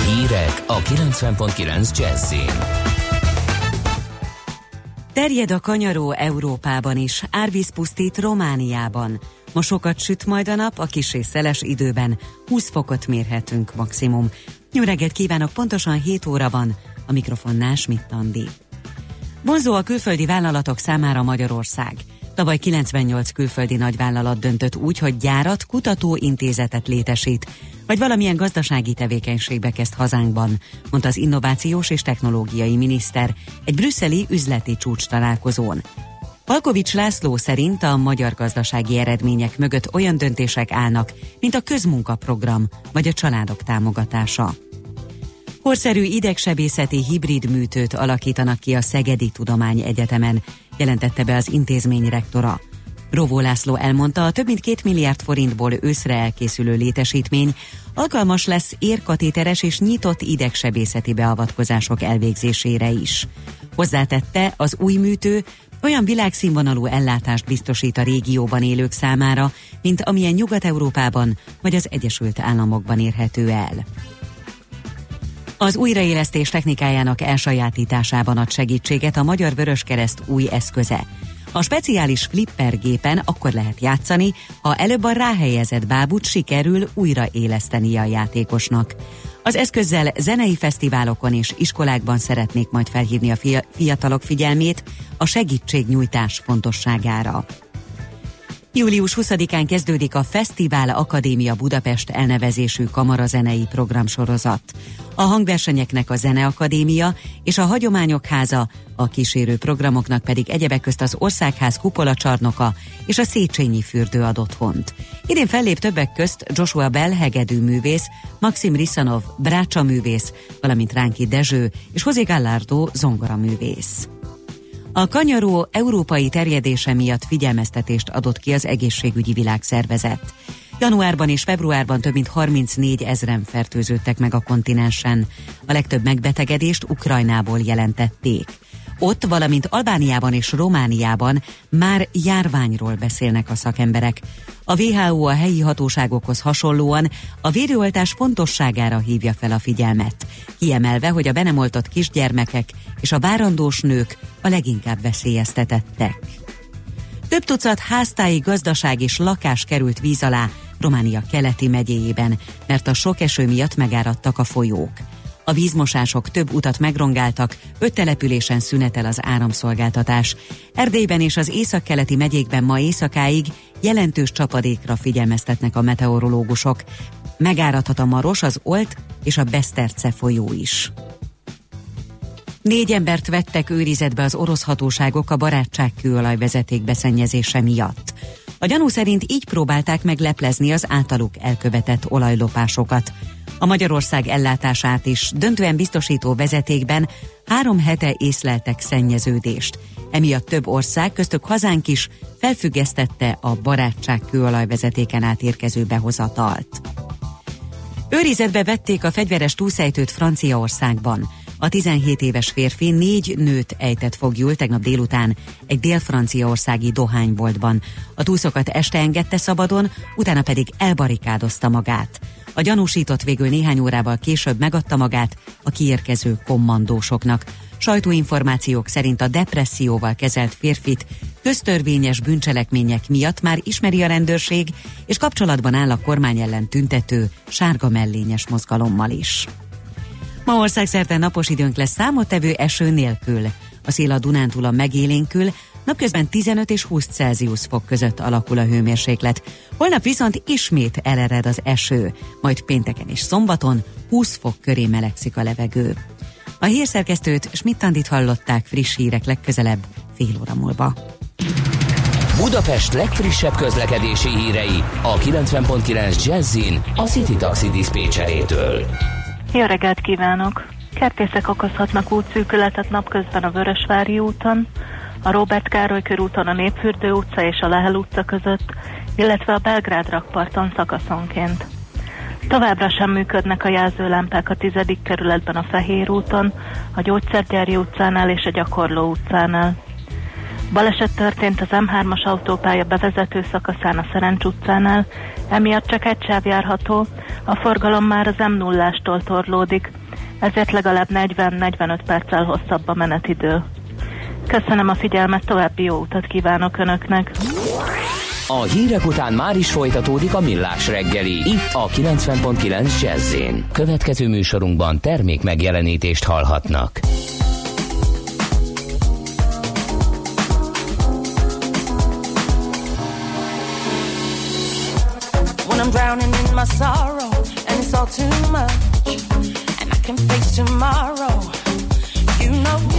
hírek a 90.9 Jazzin. Terjed a kanyaró Európában is, árvíz pusztít Romániában. Ma sokat süt majd a nap, a kis és szeles időben 20 fokot mérhetünk maximum. Jó reggelt kívánok, pontosan 7 óra van, a mikrofonnál Schmidt Andi. Vonzó a külföldi vállalatok számára Magyarország. Tavaly 98 külföldi nagyvállalat döntött úgy, hogy gyárat, kutatóintézetet létesít, vagy valamilyen gazdasági tevékenységbe kezd hazánkban, mondta az innovációs és technológiai miniszter egy brüsszeli üzleti csúcs találkozón. Palkovics László szerint a magyar gazdasági eredmények mögött olyan döntések állnak, mint a közmunkaprogram vagy a családok támogatása. Korszerű idegsebészeti hibrid műtőt alakítanak ki a Szegedi Tudományegyetemen, jelentette be az intézmény rektora. Rovó László elmondta, a több mint két milliárd forintból őszre elkészülő létesítmény alkalmas lesz érkatéteres és nyitott idegsebészeti beavatkozások elvégzésére is. Hozzátette, az új műtő olyan világszínvonalú ellátást biztosít a régióban élők számára, mint amilyen Nyugat-Európában vagy az Egyesült Államokban érhető el. Az újraélesztés technikájának elsajátításában ad segítséget a Magyar Vöröskereszt új eszköze. A speciális flipper gépen akkor lehet játszani, ha előbb a ráhelyezett bábút sikerül újraéleszteni a játékosnak. Az eszközzel zenei fesztiválokon és iskolákban szeretnék majd felhívni a fia- fiatalok figyelmét a segítségnyújtás fontosságára. Július 20-án kezdődik a Fesztivál Akadémia Budapest elnevezésű kamarazenei programsorozat. A hangversenyeknek a Zeneakadémia és a Hagyományok Háza, a kísérő programoknak pedig egyebek közt az Országház kupola csarnoka és a Széchenyi fürdő ad otthont. Idén fellép többek közt Joshua Bell hegedű művész, Maxim Risanov brácsa művész, valamint Ránki Dezső és José Gallardo zongora művész. A kanyaró európai terjedése miatt figyelmeztetést adott ki az egészségügyi világszervezet. Januárban és februárban több mint 34 ezren fertőződtek meg a kontinensen. A legtöbb megbetegedést Ukrajnából jelentették. Ott, valamint Albániában és Romániában már járványról beszélnek a szakemberek. A WHO a helyi hatóságokhoz hasonlóan a védőoltás fontosságára hívja fel a figyelmet, kiemelve, hogy a benemoltott kisgyermekek és a várandós nők a leginkább veszélyeztetettek. Több tucat háztáji gazdaság és lakás került víz alá Románia keleti megyéjében, mert a sok eső miatt megáradtak a folyók. A vízmosások több utat megrongáltak, öt településen szünetel az áramszolgáltatás. Erdélyben és az északkeleti megyékben ma éjszakáig jelentős csapadékra figyelmeztetnek a meteorológusok. Megáradhat a Maros, az Olt és a Beszterce folyó is. Négy embert vettek őrizetbe az orosz hatóságok a barátságkőolaj vezeték beszennyezése miatt. A gyanú szerint így próbálták meg leplezni az általuk elkövetett olajlopásokat. A Magyarország ellátását is döntően biztosító vezetékben három hete észleltek szennyeződést. Emiatt több ország, köztük hazánk is felfüggesztette a barátság kőolajvezetéken átérkező behozatalt. Őrizetbe vették a fegyveres túlszejtőt Franciaországban. A 17 éves férfi négy nőt ejtett fogjul tegnap délután egy dél-franciaországi dohányboltban. A túszokat este engedte szabadon, utána pedig elbarikádozta magát. A gyanúsított végül néhány órával később megadta magát a kiérkező kommandósoknak. Sajtóinformációk szerint a depresszióval kezelt férfit köztörvényes bűncselekmények miatt már ismeri a rendőrség, és kapcsolatban áll a kormány ellen tüntető sárga mellényes mozgalommal is. Ma országszerte napos időnk lesz számottevő eső nélkül. A szél a Dunántúlon megélénkül, napközben 15 és 20 Celsius fok között alakul a hőmérséklet. Holnap viszont ismét elered az eső, majd pénteken és szombaton 20 fok köré melegszik a levegő. A hírszerkesztőt Schmidt-Tandit hallották friss hírek legközelebb fél óra múlva. Budapest legfrissebb közlekedési hírei a 90.9 Jazzin a City Taxi Dispécsejétől. Jó reggelt kívánok! Kertészek okozhatnak útszűkületet napközben a Vörösvári úton, a Robert Károly körúton a Népfürdő utca és a Lehel utca között, illetve a Belgrád rakparton szakaszonként. Továbbra sem működnek a jelzőlámpák a 10. kerületben a Fehér úton, a Gyógyszergyári utcánál és a Gyakorló utcánál. Baleset történt az M3-as autópálya bevezető szakaszán a Szerencs utcánál, emiatt csak egy sáv járható, a forgalom már az m 0 torlódik, ezért legalább 40-45 perccel hosszabb a menetidő. Köszönöm a figyelmet, további jó utat kívánok Önöknek! A hírek után már is folytatódik a millás reggeli, itt a 90.9 jazz Következő műsorunkban termék megjelenítést hallhatnak. I'm drowning in my sorrow, and it's all too much, and I can face tomorrow. You know,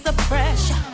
the pressure.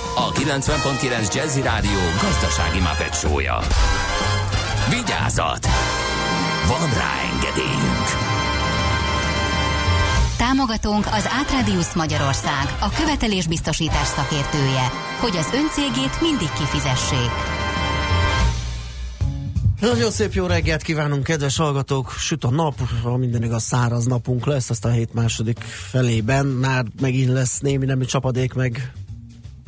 a 90.9 Jazzy Rádió gazdasági mapetsója. Vigyázat! Van rá engedélyünk! Támogatónk az Átradius Magyarország, a követelésbiztosítás szakértője, hogy az öncégét mindig kifizessék. Nagyon szép jó reggelt kívánunk, kedves hallgatók! Süt a nap, ha minden igaz száraz napunk lesz, azt a hét második felében már megint lesz némi nemű csapadék, meg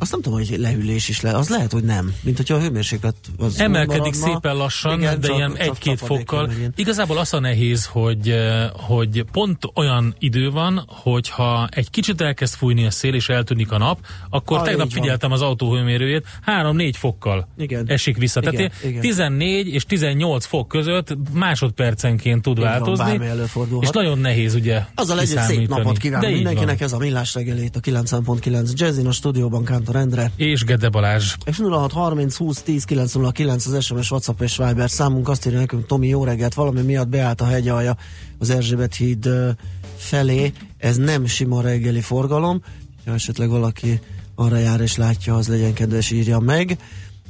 azt nem tudom, hogy lehűlés is le. Az lehet, hogy nem. Mint hogyha a hőmérséklet az Emelkedik maradna. szépen lassan, Igen, de csak- ilyen egy-két fokkal. megint. Igazából az a nehéz, hogy, eh, hogy pont olyan idő van, hogyha egy kicsit elkezd fújni a szél és eltűnik a nap, akkor Ah, tegnap így van. figyeltem az autó hőmérőjét, 3-4 fokkal Igen. esik vissza. Igen, Tehát igen. 14 és 18 fok között másodpercenként tud van, változni, előfordulhat. és nagyon nehéz ugye Azzal együtt szép kiszámítani. napot kívánok mindenkinek, van. ez a Millás reggelét, a 90.9 Jazzin, a stúdióban Kántor Endre. És Gede Balázs. És 0630 20 10 909 az SMS, WhatsApp és Viber számunk. Azt írja nekünk Tomi, jó reggelt, valami miatt beállt a hegyalja az Erzsébet híd felé. Ez nem sima reggeli forgalom. Ha esetleg valaki arra jár és látja, az legyen kedves, írja meg.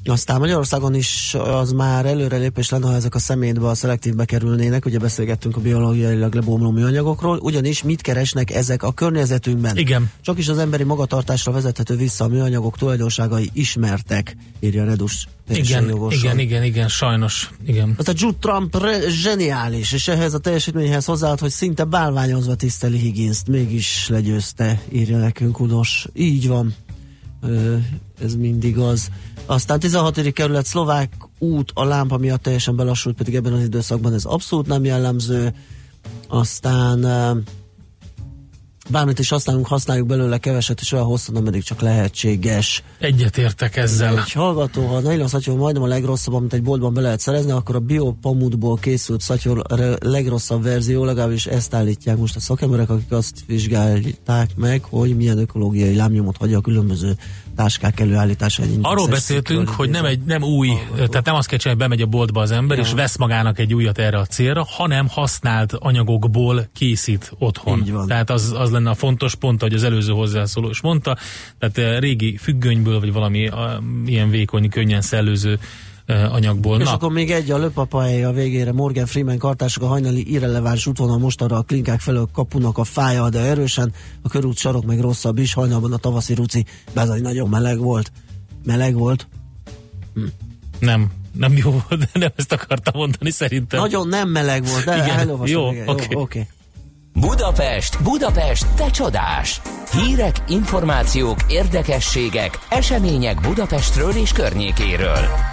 Aztán Magyarországon is az már előrelépés lenne, ha ezek a szemétbe, a szelektívbe kerülnének. Ugye beszélgettünk a biológiailag lebomló műanyagokról. Ugyanis mit keresnek ezek a környezetünkben? Igen. Csak is az emberi magatartásra vezethető vissza a műanyagok tulajdonságai ismertek, írja Redus. Igen, jogosan. igen, igen, igen, sajnos, igen. Az a Jude Trump re- zseniális, és ehhez a teljesítményhez hozzáállt, hogy szinte bálványozva tiszteli Higginst, mégis legyőzte, írja nekünk Udos. Így van, Ö, ez mindig az. Aztán 16. kerület szlovák út a lámpa miatt teljesen belassult, pedig ebben az időszakban ez abszolút nem jellemző. Aztán bármit is használunk, használjuk belőle keveset, és olyan hosszan, ameddig csak lehetséges. Egyetértek ezzel. Egy hallgató, ha nylon szatyor majdnem a legrosszabb, amit egy boltban be lehet szerezni, akkor a biopamutból készült szatyor a legrosszabb verzió, legalábbis ezt állítják most a szakemberek, akik azt vizsgálták meg, hogy milyen ökológiai lámnyomot hagyja a különböző táskák előállítása. Egy Arról beszéltünk, hogy nem, egy, nem új, Hallgató. tehát nem azt kell csinálni, hogy bemegy a boltba az ember, Ja. és vesz magának egy újat erre a célra, hanem használt anyagokból készít otthon. Így van. Tehát az, az lenne a fontos pont, hogy az előző hozzászóló is mondta, tehát eh, régi függönyből, vagy valami a, ilyen vékony, könnyen szellőző anyagból. És Na, akkor még egy a löpapája a végére. Morgan Freeman kartások a hajnali irreleváns útvonal most arra a klinkák felől kapunak a fája, de erősen. A körút sarok meg rosszabb is. Hajnalban a tavaszi ruci bezony nagyon meleg volt. Meleg volt. nem, nem jó volt, de nem ezt akartam mondani szerintem. Nagyon nem meleg volt, de Igen, jó, oké. Jó, oké. Budapest, Budapest, te csodás! Hírek, információk, érdekességek, események Budapestről és környékéről.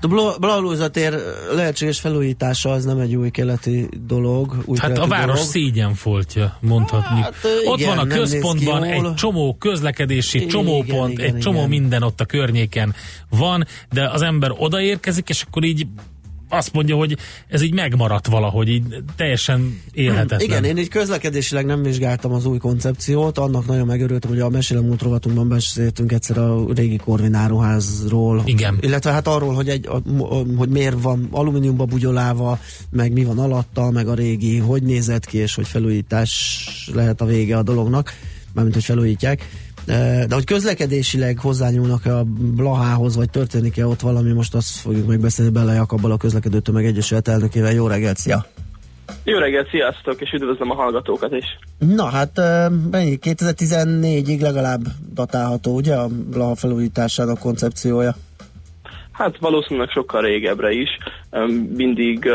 A tér lehetséges felújítása az nem egy új keleti dolog. Új Hát a város dolog. szégyenfoltja, mondhatni. Hát, ott igen, van a központban egy csomó közlekedési, Igen, csomópont, igen, egy csomó igen. minden ott a környéken van, de az ember odaérkezik, és akkor így azt mondja, hogy ez így megmaradt valahogy, így teljesen élhetetlen. Igen, én így közlekedésileg nem vizsgáltam az új koncepciót, annak nagyon megörültem, hogy a mesélem múlt rovatunkban beszéltünk egyszer a régi Korvináruházról. Igen. Illetve hát arról, hogy, egy, a, a, hogy miért van alumíniumba bugyolálva, meg mi van alatta, meg a régi, hogy nézett ki, és hogy felújítás lehet a vége a dolognak, mármint, hogy felújítják. De hogy közlekedésileg hozzányúlnak-e a Blahához, vagy történik-e ott valami, most azt fogjuk megbeszélni Bele Jakabbal a közlekedő tömeg egyesület elnökével. Jó reggelt, szia! Jó reggelt, sziasztok, és üdvözlöm a hallgatókat is. Na hát, mennyi? 2014-ig legalább datálható, ugye a Blaha felújításának koncepciója? Hát valószínűleg sokkal régebbre is. Mindig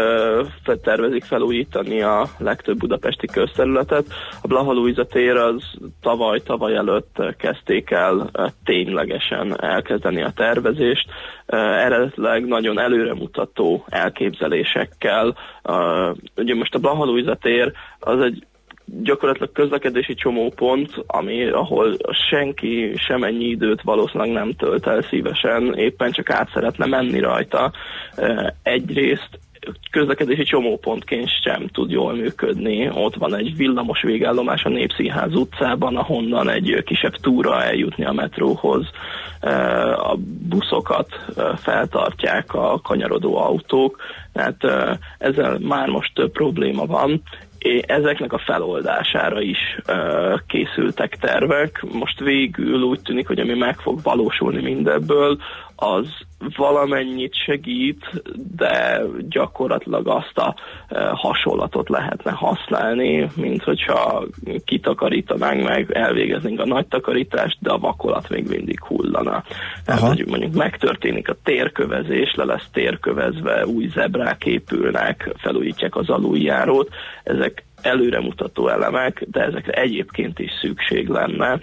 tervezik felújítani a legtöbb budapesti közterületet. A Blaha Luisa tér az tavaly, tavaly előtt kezdték el ténylegesen elkezdeni a tervezést. Eredetileg nagyon előremutató elképzelésekkel. Ugye most a Blaha Luisa tér az egy gyakorlatilag közlekedési csomópont, ami, ahol senki semennyi időt valószínűleg nem tölt el szívesen, éppen csak át szeretne menni rajta. Egyrészt közlekedési csomópontként sem tud jól működni. Ott van egy villamos végállomás a Népszínház utcában, ahonnan egy kisebb túra eljutni a metróhoz. A buszokat feltartják a kanyarodó autók, tehát ezzel már most több probléma van, ezeknek a feloldására is készültek tervek. Most végül úgy tűnik, hogy ami meg fog valósulni mindebből, az valamennyit segít, de gyakorlatilag azt a e, hasonlatot lehetne használni, mint hogyha kitakarítanánk meg, elvégeznénk a nagy takarítást, de a vakolat még mindig hullana. Tehát, hogy mondjuk megtörténik a térkövezés, le lesz térkövezve, új zebrák épülnek, felújítják az aluljárót, ezek előremutató elemek, de ezekre egyébként is szükség lenne,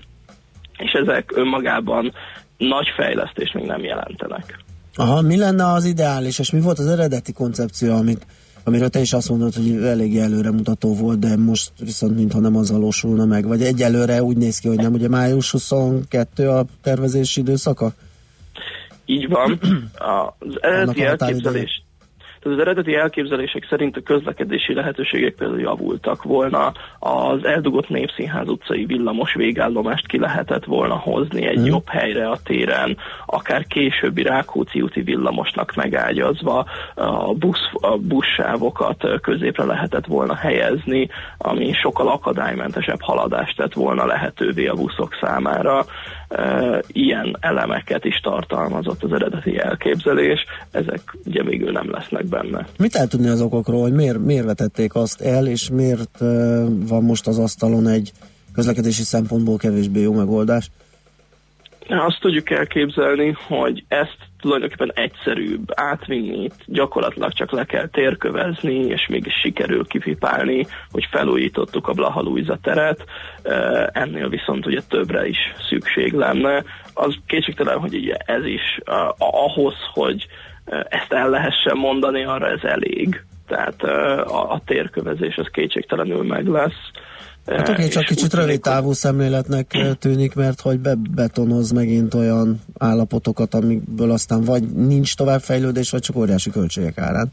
és ezek önmagában nagy fejlesztést még nem jelentenek. Aha, mi lenne az ideális, és mi volt az eredeti koncepció, amit, amiről te is azt mondod, hogy elég előremutató volt, de most viszont mintha nem az valósulna meg, vagy egyelőre úgy néz ki, hogy nem, ugye május 22 a tervezési időszaka? Így van. *clears throat* Az eredeti elképzelés, tehát az eredeti elképzelések szerint a közlekedési lehetőségek például javultak volna, az eldugott Népszínház utcai villamos végállomást ki lehetett volna hozni egy mm. jobb helyre a téren, akár későbbi Rákóczi úti villamosnak megágyazva a, busz, a buszsávokat középre lehetett volna helyezni, ami sokkal akadálymentesebb haladást tett volna lehetővé a buszok számára ilyen elemeket is tartalmazott az eredeti elképzelés, ezek ugye végül nem lesznek benne. Mit el tudni az okokról, hogy miért, miért vetették azt el, és miért van most az asztalon egy közlekedési szempontból kevésbé jó megoldás? Azt tudjuk elképzelni, hogy ezt tulajdonképpen egyszerűbb átvinni, gyakorlatilag csak le kell térkövezni, és mégis sikerül kipipálni, hogy felújítottuk a Blaha Luisa teret, ennél viszont ugye többre is szükség lenne. Az kétségtelen, hogy ugye ez is ahhoz, hogy ezt el lehessen mondani, arra ez elég. Tehát a, a térkövezés az kétségtelenül meg lesz Hát oké, csak kicsit rövid távú szemléletnek tűnik, mert hogy bebetonoz megint olyan állapotokat, amikből aztán vagy nincs továbbfejlődés, vagy csak óriási költségek árán.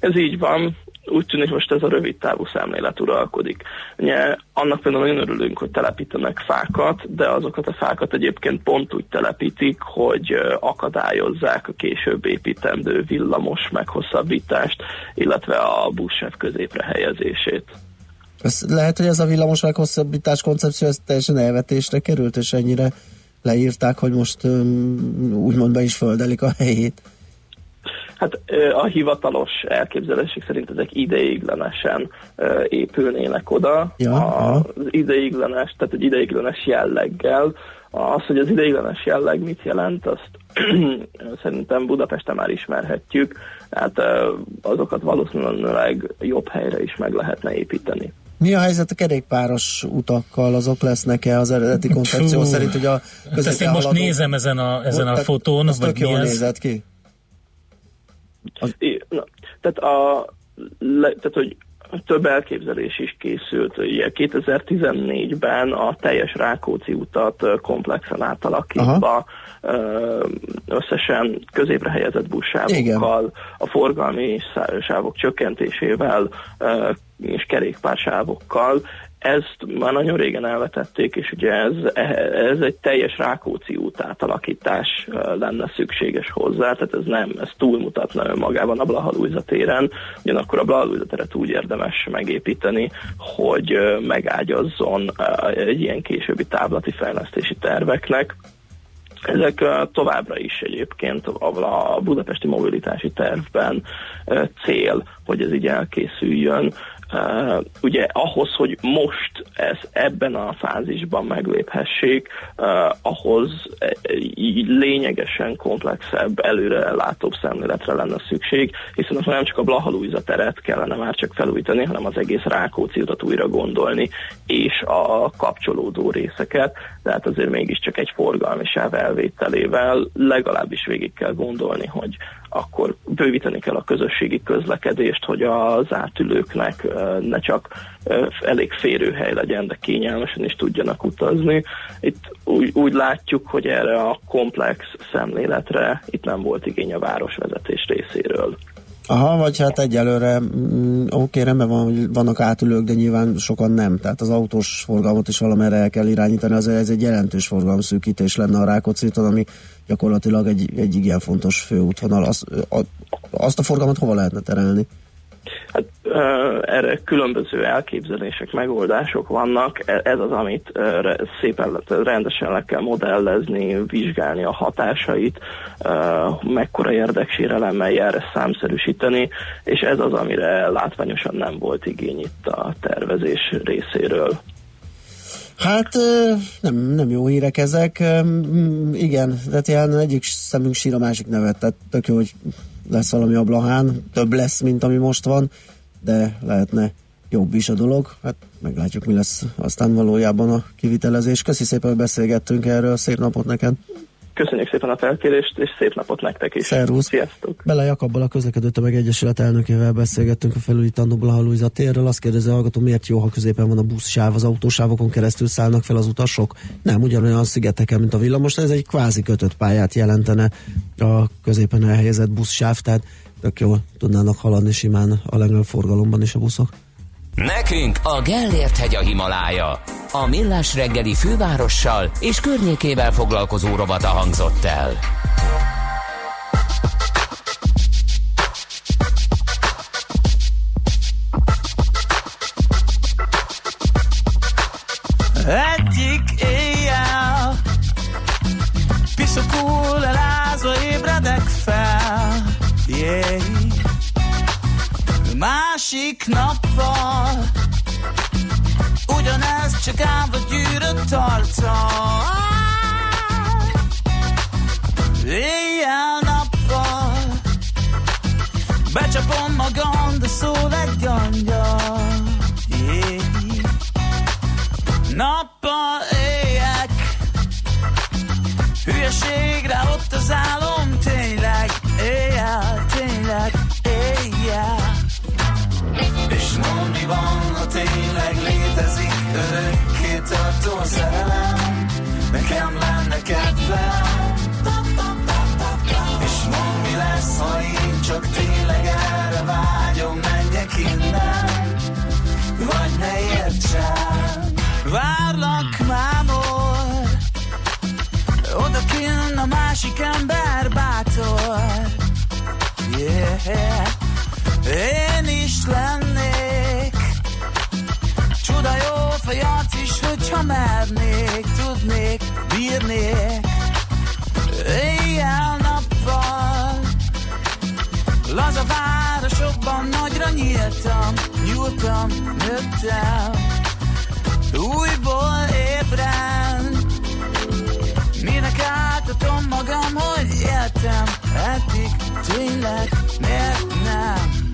Ez így van. Úgy tűnik, most ez a rövid távú szemlélet uralkodik. Ugye, annak például nagyon örülünk, hogy telepítenek fákat, de azokat a fákat egyébként pont úgy telepítik, hogy akadályozzák a később építendő villamos meghosszabbítást, illetve a buszsev középre helyezését. Ez lehet, hogy ez a villamos meghosszabbítás koncepció ez teljesen elvetésre került, és ennyire leírták, hogy most úgymond be is földelik a helyét. Hát a hivatalos elképzelések szerint ezek ideiglenesen épülnének oda. Ja, az ideiglenes, tehát egy ideiglenes jelleggel. Az, hogy az ideiglenes jelleg mit jelent, azt *clears throat* szerintem Budapesten már ismerhetjük, tehát azokat valószínűleg jobb helyre is meg lehetne építeni. Mi a helyzet a kerékpáros utakkal? Azok lesznek-e az eredeti koncepció szerint, hogy a hát Ezt én most haladó... nézem ezen a, ezen a fotón, az vagy mi jól nézett ki. Az... Na, tehát, a, le, tehát, hogy több elképzelés is készült. Ugye 2014-ben a teljes Rákóczi utat komplexen átalakítva összesen középre helyezett buszsávokkal, a forgalmi sávok csökkentésével és kerékpársávokkal. Ezt már nagyon régen elvetették, és ugye ez, ez egy teljes Rákóczi út átalakítás lenne szükséges hozzá, tehát ez nem, ez túlmutatna önmagában a Blahalújza téren, ugyanakkor a Blahalújza teret úgy érdemes megépíteni, hogy megágyazzon egy ilyen későbbi táblati fejlesztési terveknek, ezek továbbra is egyébként a budapesti mobilitási tervben cél, hogy ez így elkészüljön. Uh, ugye ahhoz, hogy most ez ebben a fázisban megléphessék, uh, ahhoz uh, így lényegesen komplexebb, előre látóbb szemléletre lenne szükség, hiszen az nem csak a Blahalújza teret kellene már csak felújítani, hanem az egész Rákóczi utat újra gondolni, és a kapcsolódó részeket, tehát azért mégiscsak egy forgalmi sáv elvételével legalábbis végig kell gondolni, hogy akkor bővíteni kell a közösségi közlekedést, hogy az átülőknek ne csak elég férőhely legyen, de kényelmesen is tudjanak utazni. Itt úgy, úgy látjuk, hogy erre a komplex szemléletre itt nem volt igény a városvezetés részéről. Aha, vagy hát egyelőre mm, oké, rendben van, hogy vannak átülők, de nyilván sokan nem. Tehát az autós forgalmat is valamerre el kell irányítani, azért ez egy jelentős forgalomszűkítés lenne a rákóczi ami gyakorlatilag egy, egy igen fontos főútvonal. Azt, a, azt a forgalmat hova lehetne terelni? Hát erre különböző elképzelések, megoldások vannak. E- Ez az, amit szépen rendesen le kell modellezni, vizsgálni a hatásait, mekkora érdeksérelemmel jár ezt számszerűsíteni, és ez az, amire látványosan nem volt igény itt a tervezés részéről. Hát nem, nem jó hírek ezek. Igen, tehát ilyen egyik szemünk sír, a másik nevet. Tehát tök jó, hogy lesz valami a Blahán, több lesz, mint ami most van, de lehetne jobb is a dolog. Hát meglátjuk, mi lesz aztán valójában a kivitelezés. Köszi szépen, hogy beszélgettünk erről. Szép napot neked! Köszönjük szépen a felkérést, és szép napot nektek is. Szervusz. Sziasztok! Bele Jakabbal a közlekedő tömeg egyesület elnökével beszélgettünk a felújítandó Blahalújza térről. Azt kérdezi a hallgató, miért jó, ha középen van a buszsáv, az autósávokon keresztül szállnak fel az utasok? Nem, ugyanolyan szigeteken, mint a villamos, ez egy kvázi kötött pályát jelentene a középen elhelyezett buszsáv, tehát tök jól tudnának haladni simán a legnagyobb forgalomban is a buszok. Nekünk a Gellért hegy a Himalája. A millás reggeli fővárossal és környékével foglalkozó rovata hangzott el. Másik nappal. Ugyanez csak állva gyűrött tartal Éjjel-nappal Becsapom magam, de szól egy angyal. Nappal éjek. Hülyeségre ott az álom Tényleg, éjjel, És mondd, mi van, ha tényleg létezik Örökké tartó szerelem. Nekem lenne kedvem. És mondd, mi lesz, ha én csak tényleg erre vágyom Menjek innen. Vagy ne értsen Várlak mámor Oda kinn a másik ember bátor. Yeah. Én is lennék fejat is, hogyha mernék Tudnék, bírnék. Éjjel-nappal Laza városokban nagyra nyíltam Nyúltam, nőttem. Újból ébren. Minek átadom magam, hogy éltem? Eddig tényleg miért nem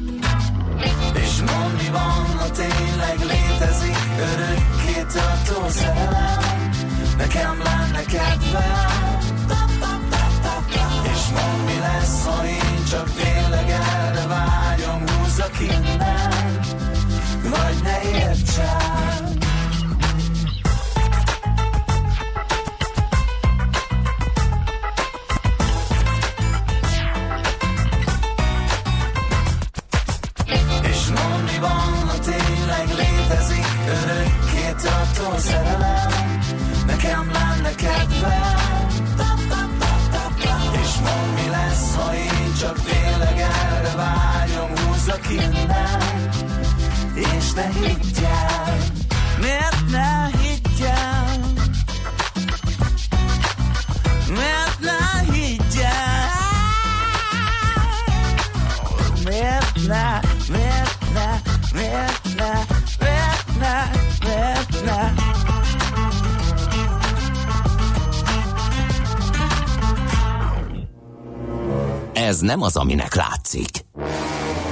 nem az, aminek látszik.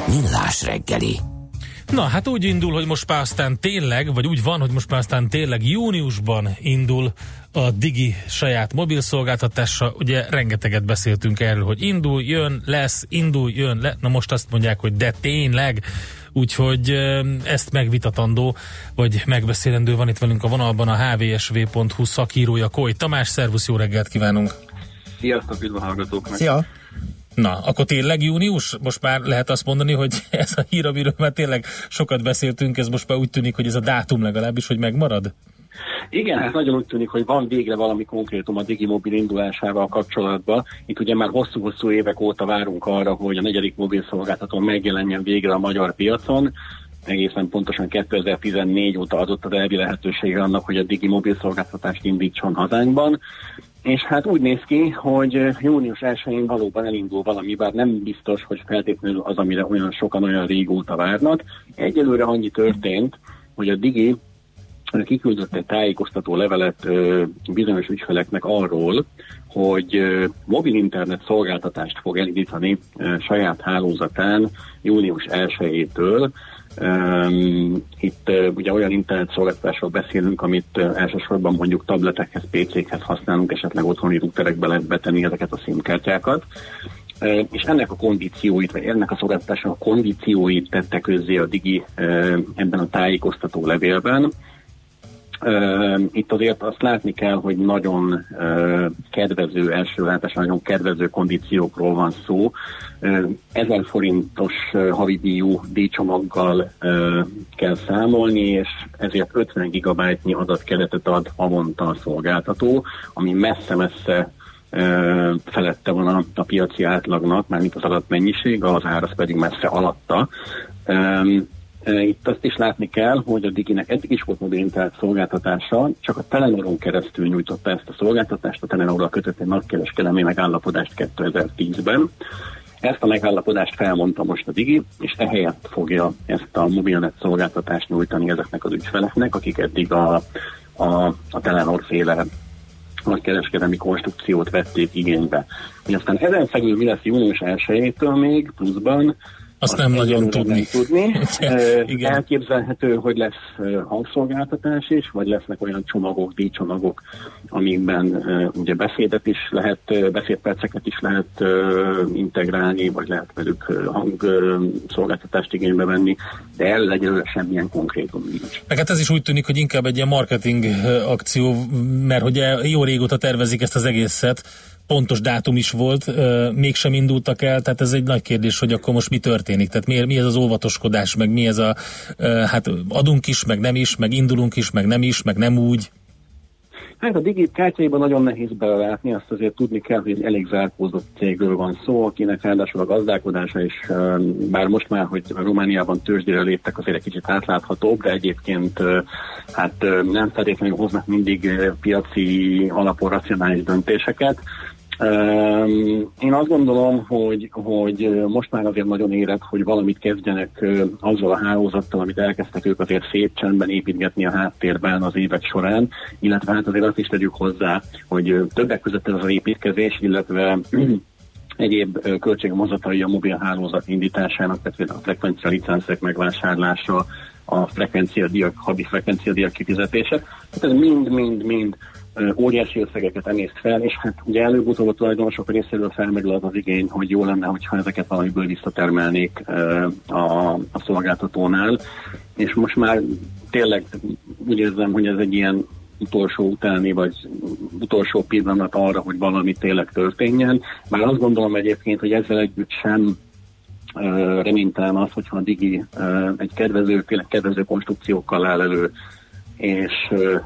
Millás reggeli. Na, hát úgy indul, hogy most már aztán tényleg, vagy úgy van, hogy most már aztán tényleg júniusban indul a Digi saját mobilszolgáltatása. Ugye rengeteget beszéltünk erről, hogy indul, jön, lesz, indul, jön, le. Na most azt mondják, hogy de tényleg. Úgyhogy ezt megvitatandó, vagy megbeszélendő van itt velünk a vonalban a hvsv.hu szakírója Koly Tamás. Szervusz, jó reggelt kívánunk! Sziasztok, üdv a hallgatóknak! Szia! Na, akkor tényleg június? Most már lehet azt mondani, hogy *laughs* ez a hír, amiről már tényleg sokat beszéltünk, ez most már úgy tűnik, hogy ez a dátum legalábbis, hogy megmarad? Igen, hát nagyon úgy tűnik, hogy van végre valami konkrétum a Digimobil indulásával kapcsolatban. Itt ugye már hosszú-hosszú évek óta várunk arra, hogy a negyedik mobil szolgáltató megjelenjen végre a magyar piacon. Egészen pontosan 2014 óta adott az elvi lehetősége annak, hogy a Digi mobil szolgáltatást indítson hazánkban. És hát úgy néz ki, hogy június 1-én valóban elindul valami, bár nem biztos, hogy feltétlenül az, amire olyan sokan olyan régóta várnak. Egyelőre annyi történt, hogy a Digi kiküldött egy tájékoztató levelet ö, bizonyos ügyfeleknek arról, hogy mobil internet szolgáltatást fog elindítani saját hálózatán június 1-től. Um, itt ugye olyan internet szolgáltatásról beszélünk, amit elsősorban mondjuk tabletekhez, PC-khez használunk, esetleg otthoni routerekbe lehet betenni ezeket a SIM-kártyákat. Uh, és ennek a kondícióit, vagy ennek a szolgáltatásnak a kondícióit tette közzé a Digi uh, ebben a tájékoztató levélben. Itt azért azt látni kell, hogy nagyon kedvező, első látásra nagyon kedvező kondíciókról van szó. Uh, 1000 forintos havidíjú díjcsomaggal kell számolni, és ezért 50 gigabájtnyi adatkeretet ad havonta a szolgáltató, ami messze-messze felette van a, a piaci átlagnak, mármint az adatmennyiség, az áraz pedig messze alatta. Itt azt is látni kell, hogy a Diginek eddig is volt mobil internet szolgáltatása, csak a Telenoron keresztül nyújtotta ezt a szolgáltatást, a Telenorral kötött egy nagykereskedelmi megállapodást 2010-ben. Ezt a megállapodást felmondta most a Digi, és ehelyett fogja ezt a mobilnet szolgáltatást nyújtani ezeknek az ügyfeleknek, akik eddig a, a, a Telenor féle nagykereskedelmi konstrukciót vették igénybe. És aztán ezen felül mi lesz június 1-től még pluszban, azt nem nagyon tudni. Nem tudni. *laughs* Igen. Elképzelhető, hogy lesz hangszolgáltatás is, vagy lesznek olyan csomagok, díjcsomagok, amikben ugye beszédet is lehet, beszédperceket is lehet integrálni, vagy lehet velük hangszolgáltatást igénybe venni, de el egyelőre semmilyen konkrétum nincs. Meg hát ez is úgy tűnik, hogy inkább egy ilyen marketing akció, mert ugye jó régóta tervezik ezt az egészet, pontos dátum is volt, mégsem indultak el, tehát ez egy nagy kérdés, hogy akkor most mi történik, tehát mi, mi ez az óvatoskodás, meg mi ez a, hát adunk is, meg nem is, meg indulunk is, meg nem is, meg nem úgy. Hát a digit kártyaiban nagyon nehéz belelátni, azt azért tudni kell, hogy egy elég zárkózott cégről van szó, akinek ráadásul a gazdálkodása is, bár most már, hogy Romániában tőzsdére léptek, azért egy kicsit átláthatóbb, de egyébként hát nem feltétlenül hoznak mindig piaci alapú racionális döntéseket. Én azt gondolom, hogy, hogy most már azért nagyon érett, hogy valamit kezdjenek azzal a hálózattal, amit elkezdtek ők azért szép csendben építgetni a háttérben az évek során, illetve hát azért azt is tegyük hozzá, hogy többek között ez az építkezés, illetve *clears throat* egyéb költségmozatai a mobil hálózat indításának, tehát a frekvencia licenszek megvásárlása, a frekvencia diak, habi frekvencia diak kifizetése. Tehát ez mind-mind-mind óriási összegeket emészt fel, és hát ugye előbb-utóbb a tulajdonosok részéről felmerül az az igény, hogy jó lenne, hogyha ezeket valamiből visszatermelnék a, a szolgáltatónál, és most már tényleg úgy érzem, hogy ez egy ilyen utolsó utáni, vagy utolsó pillanat arra, hogy valami tényleg történjen. Már azt gondolom egyébként, hogy ezzel együtt sem reménytelen az, hogyha a Digi egy kedvező, tényleg kedvező konstrukciókkal áll elő, és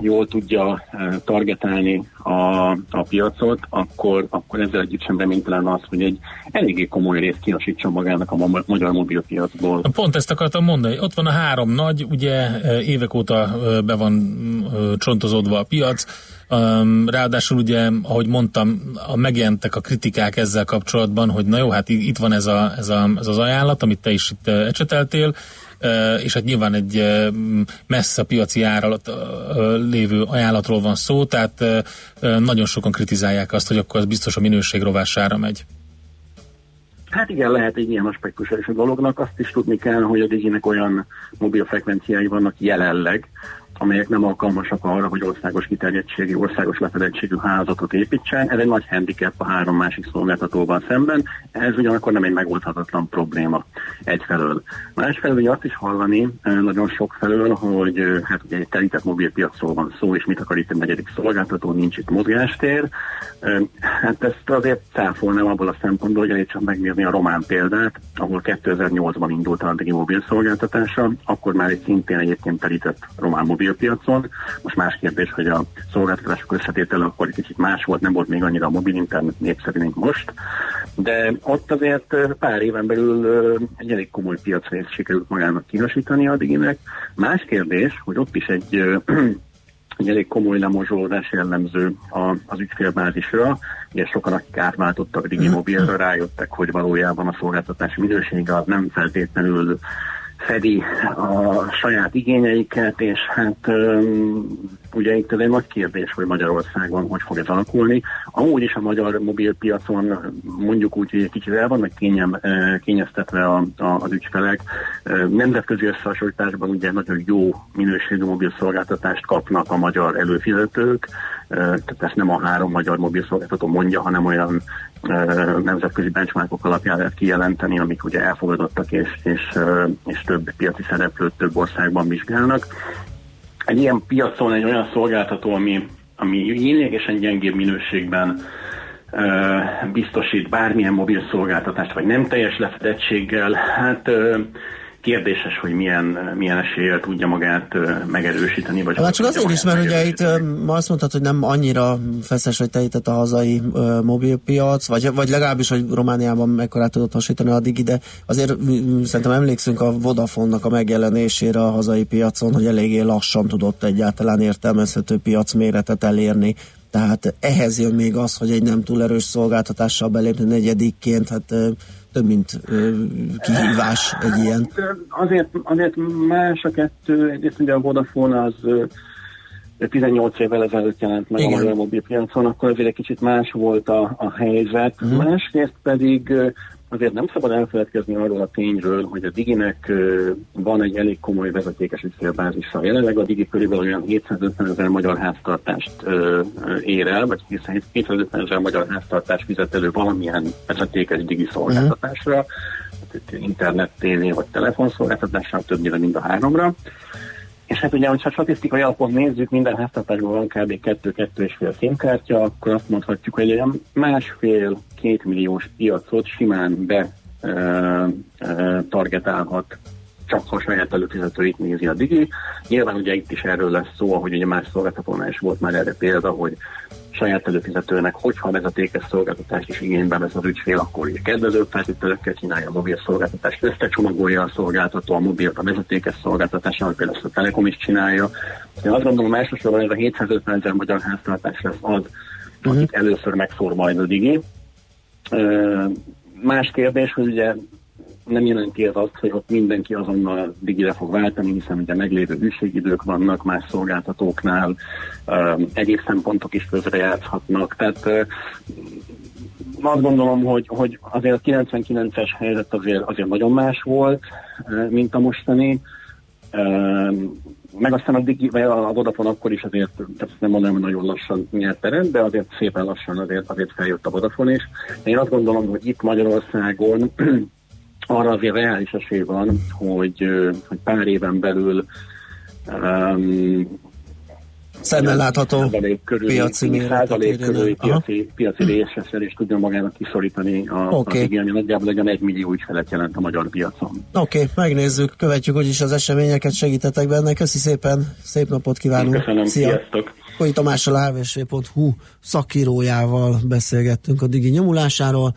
jól tudja targetálni a, a piacot, akkor, akkor ezzel együtt sem reménytelen az, hogy egy eléggé komoly részt kiasítson magának a ma- magyar mobilpiacból. Pont ezt akartam mondani, ott van a három nagy, ugye évek óta be van csontozódva a piac, Ráadásul ugye, ahogy mondtam, a megjelentek a kritikák ezzel kapcsolatban, hogy na jó, hát itt van ez, a, ez, a, ez az ajánlat, amit te is itt ecseteltél, és hát nyilván egy messze piaci áralat lévő ajánlatról van szó, tehát nagyon sokan kritizálják azt, hogy akkor az biztos a minőség rovására megy. Hát igen, lehet egy ilyen aspektus is a dolognak. Azt is tudni kell, hogy a Diginek olyan mobil frekvenciái vannak jelenleg, amelyek nem alkalmasak arra, hogy országos kiterjedtségű, országos lefedettségű hálózatot építsen. Ez egy nagy handicap a három másik szolgáltatóval szemben. Ez ugyanakkor nem egy megoldhatatlan probléma egyfelől. Másfelől ugye azt is hallani eh, nagyon sok felől, hogy eh, hát ugye egy telített mobilpiacról van szó, és mit akar itt egy negyedik szolgáltató, nincs itt mozgástér. Eh, Hát ezt azért cáfolnám abból a szempontból, hogy elég csak megnézni a román példát, ahol 2008-ban indult a Digi mobil szolgáltatása, akkor már egy szintén egyébként telített román mobilpiacon. Most más kérdés, hogy a szolgáltatások összetétele akkor egy kicsit más volt, nem volt még annyira a mobil internet népszerű, mint most. De ott azért pár éven belül egy elég komoly piacrészt sikerült magának kihasítani a Diginek. Más kérdés, hogy ott is egy *clears throat* egy elég komoly lemozsolódás jellemző a, az ügyfélbázisra. Ugye sokan, akik átváltottak Digi mobilra, rájöttek, hogy valójában a szolgáltatás minősége az nem feltétlenül fedi a saját igényeiket, és hát ugye itt egy nagy kérdés, hogy Magyarországon hogy fog ez alakulni. Amúgy is a magyar mobilpiacon mondjuk úgy, hogy egy kicsit el vannak kényeztetve a, a, az ügyfelek. Nemzetközi összehasonlításban ugye nagyon jó minőségű mobil szolgáltatást kapnak a magyar előfizetők, Eh, tehát ezt nem a három magyar mobil szolgáltató mondja, hanem olyan nemzetközi benchmarkok alapján lehet kijelenteni, amik ugye elfogadottak és, és, és több piaci szereplőt több országban vizsgálnak. Egy ilyen piacon egy olyan szolgáltató, ami, ami lényegesen gyengébb minőségben biztosít bármilyen mobil szolgáltatást, vagy nem teljes lefedettséggel, hát kérdéses, hogy milyen, milyen eséllyel tudja magát megerősíteni. Vagy Már hogy csak azért is, mert ugye itt ma azt mondtad, hogy nem annyira feszes vagy telített a hazai ö, mobilpiac, vagy, vagy legalábbis, hogy Romániában mekkorát tudott hasítani addig ide. Azért szerintem emlékszünk a Vodafone-nak a megjelenésére a hazai piacon, hogy eléggé lassan tudott egyáltalán értelmezhető piacméretet elérni. Tehát ehhez jön még az, hogy egy nem túl erős szolgáltatással belépni negyedikként, hát több mint ö, kihívás egy ilyen. Azért, azért más a kettő, egyrészt ugye a Vodafone az ö, 18 évvel ezelőtt jelent meg Igen. a magyar mobilpiacon, akkor azért egy kicsit más volt a, a helyzet. Uh-huh. Másrészt pedig azért nem szabad elfeledkezni arról a tényről, hogy a Diginek van egy elég komoly vezetékes ügyfélbázisa. Jelenleg a Digi körülbelül olyan 750 ezer magyar háztartást ér el, vagy hiszen 750 ezer magyar háztartást fizet elő valamilyen vezetékes Digi szolgáltatásra, tehát internet, tévé vagy telefonszolgáltatásra, többnyire mind a háromra. És hát ugye, hogyha statisztikai alapon nézzük, minden háztartásban van kb. 2-2,5 színkártya, akkor azt mondhatjuk, hogy egy másfél-két milliós piacot simán be ö, ö, targetálhat csak ha saját előfizetőit nézi a Digi. Nyilván ugye itt is erről lesz szó, ahogy ugye más szolgáltatónál is volt már erre példa, hogy saját előfizetőnek, hogyha vezetékes szolgáltatást is igénybe vesz az ügyfél, akkor ugye kedvezőbb feltételekkel csinálja a mobil szolgáltatást, összecsomagolja a szolgáltató a mobilt a vezetékes szolgáltatás, ahogy például a Telekom is csinálja. Én azt gondolom, elsősorban ez a 750 ezer magyar háztartás lesz az, akit először megszór majd a Digi. Más kérdés, hogy ugye nem jelenti ez azt, hogy ott mindenki azonnal digire fog váltani, hiszen ugye meglévő hűségidők vannak más szolgáltatóknál, egyéb szempontok is közrejátszhatnak. Tehát azt gondolom, hogy, hogy azért a 99-es helyzet azért, azért nagyon más volt, mint a mostani. Meg aztán a, Digi, vagy a Vodafone akkor is azért, tehát nem mondom, hogy nagyon lassan nyert teret, de azért szépen lassan azért, azért feljött a Vodafone is. Én azt gondolom, hogy itt Magyarországon arra azért reális esély van, hogy, hogy pár éven belül um, Szemmel látható körüli, piaci százalék körüli piaci, piaci részesedést tudja magának kiszorítani a, okay. az igény, nagyjából legyen egy millió ügyfelet jelent a magyar piacon. Oké, okay, megnézzük, követjük úgyis az eseményeket, segítetek benne. Köszi szépen, szép napot kívánunk. Köszönöm, Szia. sziasztok! Koi Tamással, a hvsv.hu szakírójával beszélgettünk a digi nyomulásáról,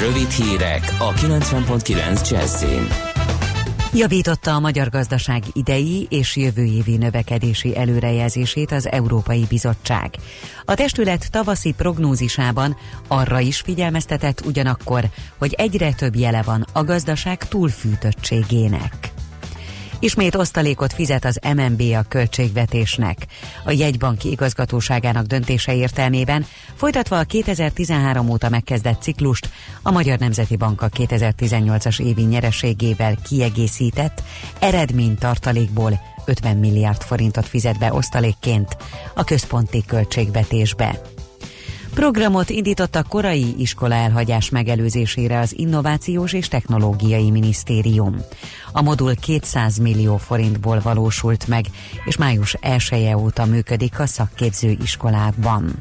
Rövid hírek a 90.9 Jazzin. Javította a magyar gazdaság idei és jövő évi növekedési előrejelzését az Európai Bizottság. A testület tavaszi prognózisában arra is figyelmeztetett ugyanakkor, hogy egyre több jele van a gazdaság túlfűtöttségének. Ismét osztalékot fizet az MNB a költségvetésnek. A jegybanki igazgatóságának döntése értelmében folytatva a 2013 óta megkezdett ciklust, a Magyar Nemzeti Bank a 2018-as évi nyereségével kiegészített eredménytartalékból 50 milliárd forintot fizet be osztalékként a központi költségvetésbe. Programot indított a korai iskola elhagyás megelőzésére az Innovációs és Technológiai Minisztérium. A modul 200 millió forintból valósult meg, és május 1 -e óta működik a szakképző iskolákban.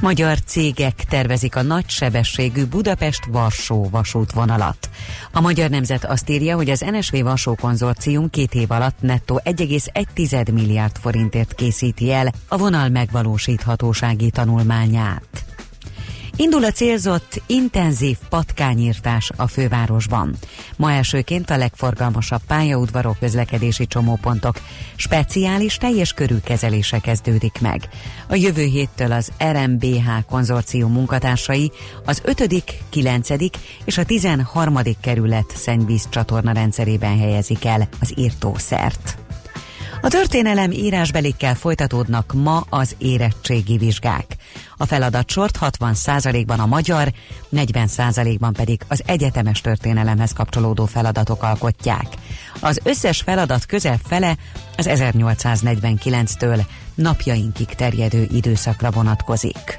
Magyar cégek tervezik a nagysebességű Budapest-Varsó vasútvonalat. A Magyar Nemzet azt írja, hogy az NSV Varsó konzorcium két év alatt nettó 1,1 milliárd forintért készíti el a vonal megvalósíthatósági tanulmányát. Indul a célzott intenzív patkányírtás a fővárosban. Ma elsőként a legforgalmasabb pályaudvarok közlekedési csomópontok speciális teljes körű kezelése kezdődik meg. A jövő héttől az RMBH konzorcium munkatársai az 5., 9. és a 13. kerület szennyvíz csatorna rendszerében helyezik el az írtószert. A történelem írásbelikkel folytatódnak ma az érettségi vizsgák. A feladatsort 60%-ban a magyar, 40%-ban pedig az egyetemes történelemhez kapcsolódó feladatok alkotják. Az összes feladat közel fele az 1849-től napjainkig terjedő időszakra vonatkozik.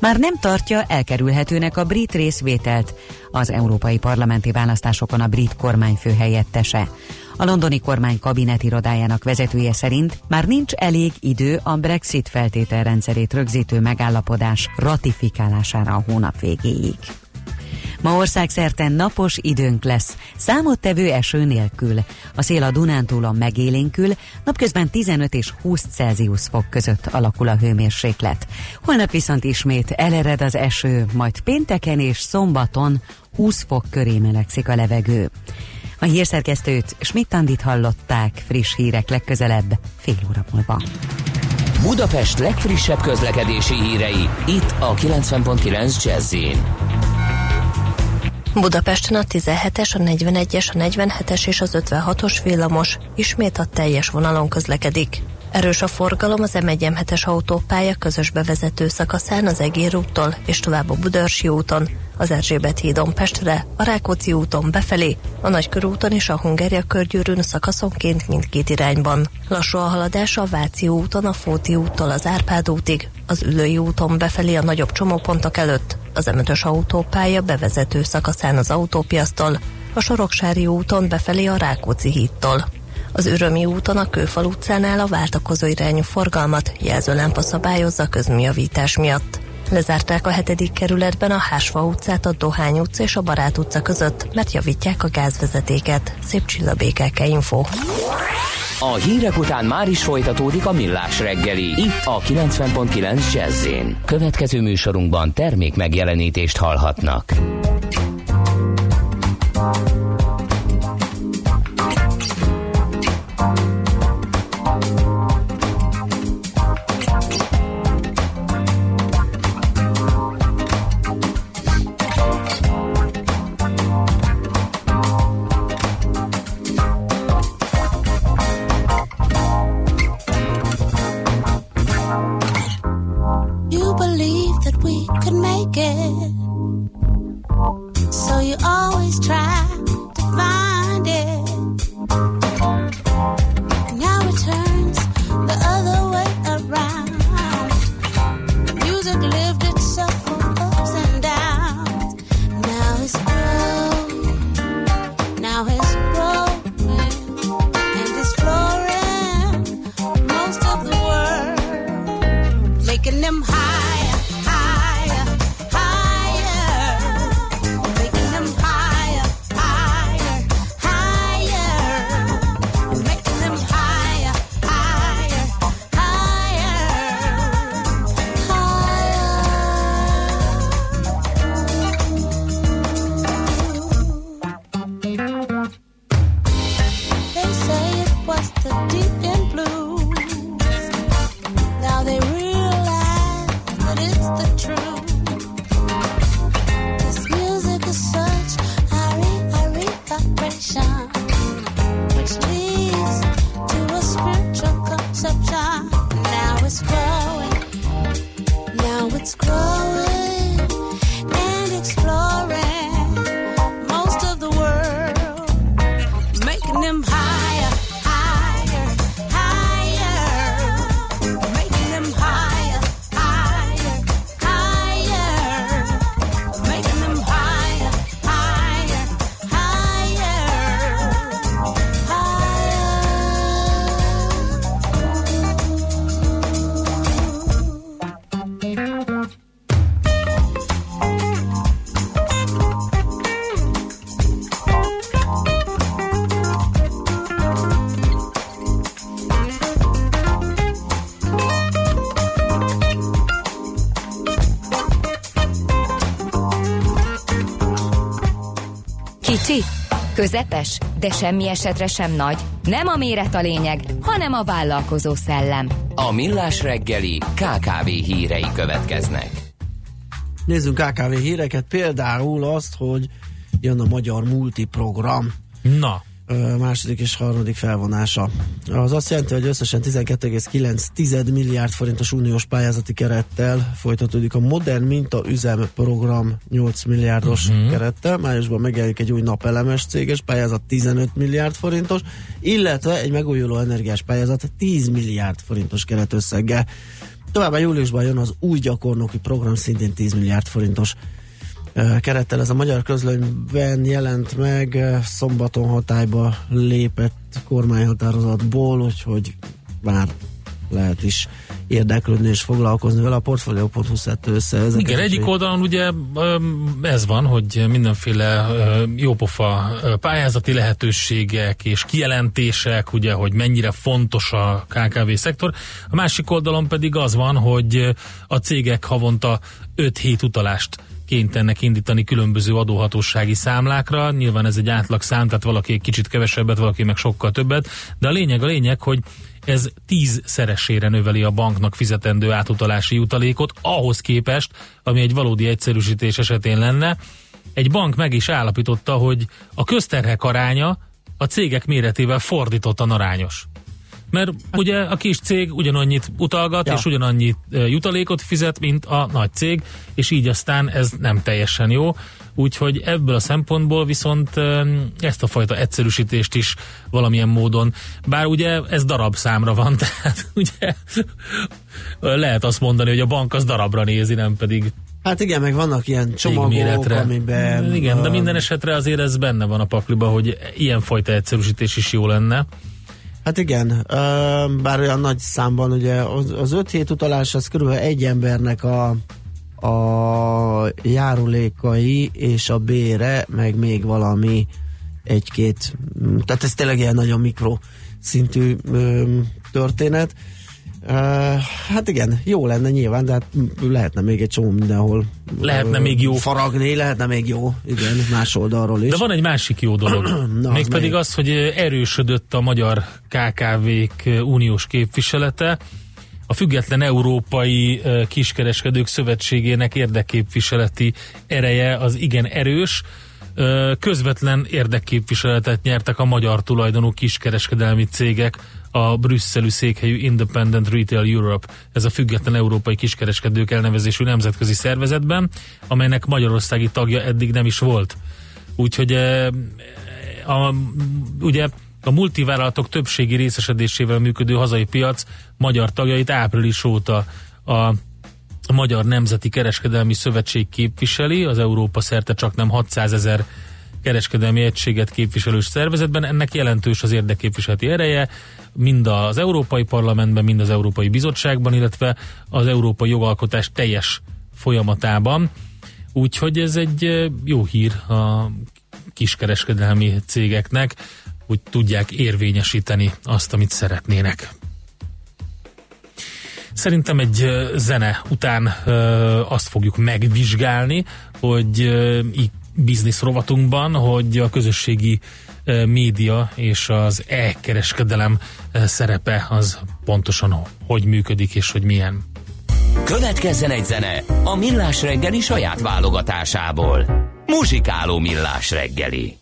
Már nem tartja elkerülhetőnek a brit részvételt az európai parlamenti választásokon a brit kormányfő helyettese. A londoni kormány kabinet irodájának vezetője szerint már nincs elég idő a Brexit feltételrendszerét rögzítő megállapodás ratifikálására a hónap végéig. Ma országszerte napos időnk lesz, számottevő eső nélkül. A szél a Dunántúlon megélénkül, napközben 15 és 20 Celsius fok között alakul a hőmérséklet. Holnap viszont ismét elered az eső, majd pénteken és szombaton 20 fok köré melegszik a levegő. A hírszerkesztőt Schmidt-Andit hallották, friss hírek legközelebb, fél óra múlva. Budapest legfrissebb közlekedési hírei, itt a 90.9 jazz Budapesten a 17-es, a 41-es, a 47-es és az 56-os villamos ismét a teljes vonalon közlekedik. Erős a forgalom az M1-M7-es autópálya közös bevezető szakaszán az Egér úttól és tovább a Budörsi úton, az Erzsébet hídon Pestre, a Rákóczi úton befelé, a Nagykörúton és a Hungária körgyűrűn szakaszonként mindkét irányban. Lassú a haladás a Váci úton, a Fóti úttól az Árpád útig, az Ülői úton befelé a nagyobb csomópontok előtt, az M5-ös autópálya bevezető szakaszán az autópiasztól, a Soroksári úton befelé a Rákóczi hídtól. Az Ürömi úton a Kőfal utcánál a váltakozó irányú forgalmat jelzőlámpa szabályozza közműjavítás miatt. Lezárták a hetedik kerületben a Hásfa utcát, a Dohány utca és a Barát utca között, mert javítják a gázvezetéket. Szép csillabékeke info. A hírek után már is folytatódik a millás reggeli, itt a 90.9 jazz Következő műsorunkban termék megjelenítést hallhatnak. Közepes, de semmi esetre sem nagy. Nem a méret a lényeg, hanem a vállalkozó szellem. A Millás reggeli KKV hírei következnek. Nézzünk KKV híreket, például azt, hogy jön a Magyar Multiprogram. Na. Második és harmadik felvonása. Az azt jelenti, hogy összesen 12,9 milliárd forintos uniós pályázati kerettel folytatódik a Modern Minta Üzem program 8 milliárdos uh-huh. kerettel. Májusban megjelenik egy új napelemes céges pályázat 15 milliárd forintos, illetve egy megújuló energiás pályázat 10 milliárd forintos keretösszeggel. Továbbá júliusban jön az új gyakornoki program, szintén 10 milliárd forintos kerettel. Ez a magyar közlönyben jelent meg, szombaton hatályba lépett kormányhatározatból, úgyhogy már lehet is érdeklődni és foglalkozni vele. A Portfolio.hu szedte össze ezeket. Igen, egyik oldalon ugye ez van, hogy mindenféle jópofa pályázati lehetőségek és kijelentések, ugye, hogy mennyire fontos a KKV szektor. A másik oldalon pedig az van, hogy a cégek havonta 5-7 utalást kénytelenek indítani különböző adóhatósági számlákra. Nyilván ez egy átlag szám, tehát valaki egy kicsit kevesebbet, valaki meg sokkal többet, de a lényeg a lényeg, hogy ez tízszeresére növeli a banknak fizetendő átutalási jutalékot, ahhoz képest, ami egy valódi egyszerűsítés esetén lenne. Egy bank meg is állapította, hogy a közterhek aránya a cégek méretével fordítottan arányos. Mert ugye a kis cég ugyanannyit utalgat, Ja. és ugyanannyi ö, jutalékot fizet, mint a nagy cég, és így aztán ez nem teljesen jó. Úgyhogy ebből a szempontból viszont ezt a fajta egyszerűsítést is valamilyen módon, bár ugye ez darab számra van, *laughs* tehát ugye lehet azt mondani, hogy a bank az darabra nézi, nem pedig Hát igen, meg vannak ilyen csomagok, amiben... Igen, de minden esetre azért ez benne van a pakliba, hogy ilyenfajta egyszerűsítés is jó lenne. Hát igen, bár olyan nagy számban ugye az, az 5 hét utalás az körülbelül egy embernek a, a járulékai és a bére, meg még valami egy-két, tehát ez tényleg ilyen nagyon mikro szintű történet. Hát igen, jó lenne nyilván, de hát lehetne még egy csomó mindenhol Lehetne ö, még jó. faragni, lehetne még jó, igen, más oldalról is. De van egy másik jó dolog. *clears throat* Na, Mégpedig melyik? az, hogy erősödött a magyar KKV-k uniós képviselete. A Független Európai Kiskereskedők Szövetségének érdekképviseleti ereje az igen erős. Közvetlen érdekképviseletet nyertek a magyar tulajdonú kiskereskedelmi cégek a brüsszelű székhelyű Independent Retail Europe, ez a független európai kiskereskedők elnevezésű nemzetközi szervezetben, amelynek magyarországi tagja eddig nem is volt. Úgyhogy eh, a, ugye a multivállalatok többségi részesedésével működő hazai piac magyar tagjait április óta a Magyar Nemzeti Kereskedelmi Szövetség képviseli, az Európa szerte csak nem 600 ezer kereskedelmi egységet képviselős szervezetben. Ennek jelentős az érdekképviseleti ereje, mind az Európai Parlamentben, mind az Európai Bizottságban, illetve az európai jogalkotás teljes folyamatában. Úgyhogy ez egy jó hír a kiskereskedelmi cégeknek, hogy tudják érvényesíteni azt, amit szeretnének. Szerintem egy zene után azt fogjuk megvizsgálni, hogy biznisz rovatunkban, hogy a közösségi ö, média és az e-kereskedelem ö, szerepe az pontosan hogy működik és hogy milyen. Következzen egy zene a Millás reggeli saját válogatásából. Muzsikáló Millás reggeli.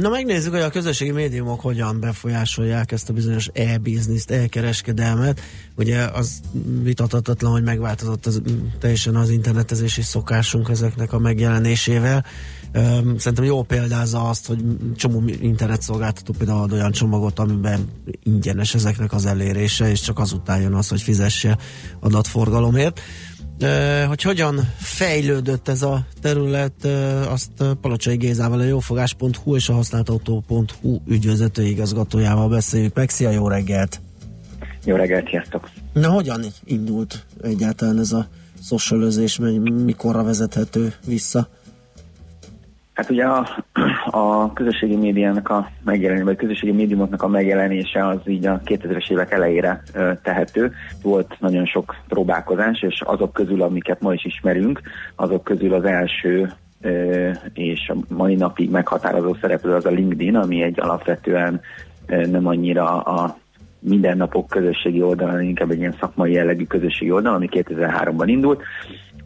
Na megnézzük, hogy a közösségi médiumok hogyan befolyásolják ezt a bizonyos e-bizniszt, e-kereskedelmet. Ugye az vitathatatlan, hogy megváltozott az, teljesen az internetezési szokásunk ezeknek a megjelenésével. Szerintem jó példázza azt, hogy csomó internetszolgáltató például ad olyan csomagot, amiben ingyenes ezeknek az elérése, és csak azután jön az, hogy fizesse adatforgalomért. Hogy hogyan fejlődött ez a terület, azt Palocsai Gézával, a jófogás.hu és a használtautó.hu ügyvezető igazgatójával beszéljük meg. Szia, jó reggelt! Jó reggelt, sziasztok! Na, hogyan indult egyáltalán ez a szocializés, mikorra vezethető vissza? Hát ugye a, a közösségi médiának a megjelenése, vagy a közösségi médiumoknak a megjelenése az így a 2000-es évek elejére tehető. Volt nagyon sok próbálkozás, és azok közül, amiket ma is ismerünk, azok közül az első és a mai napig meghatározó szereplő az a LinkedIn, ami egy alapvetően nem annyira a mindennapok közösségi oldal, hanem inkább egy ilyen szakmai jellegű közösségi oldal, ami 2003-ban indult.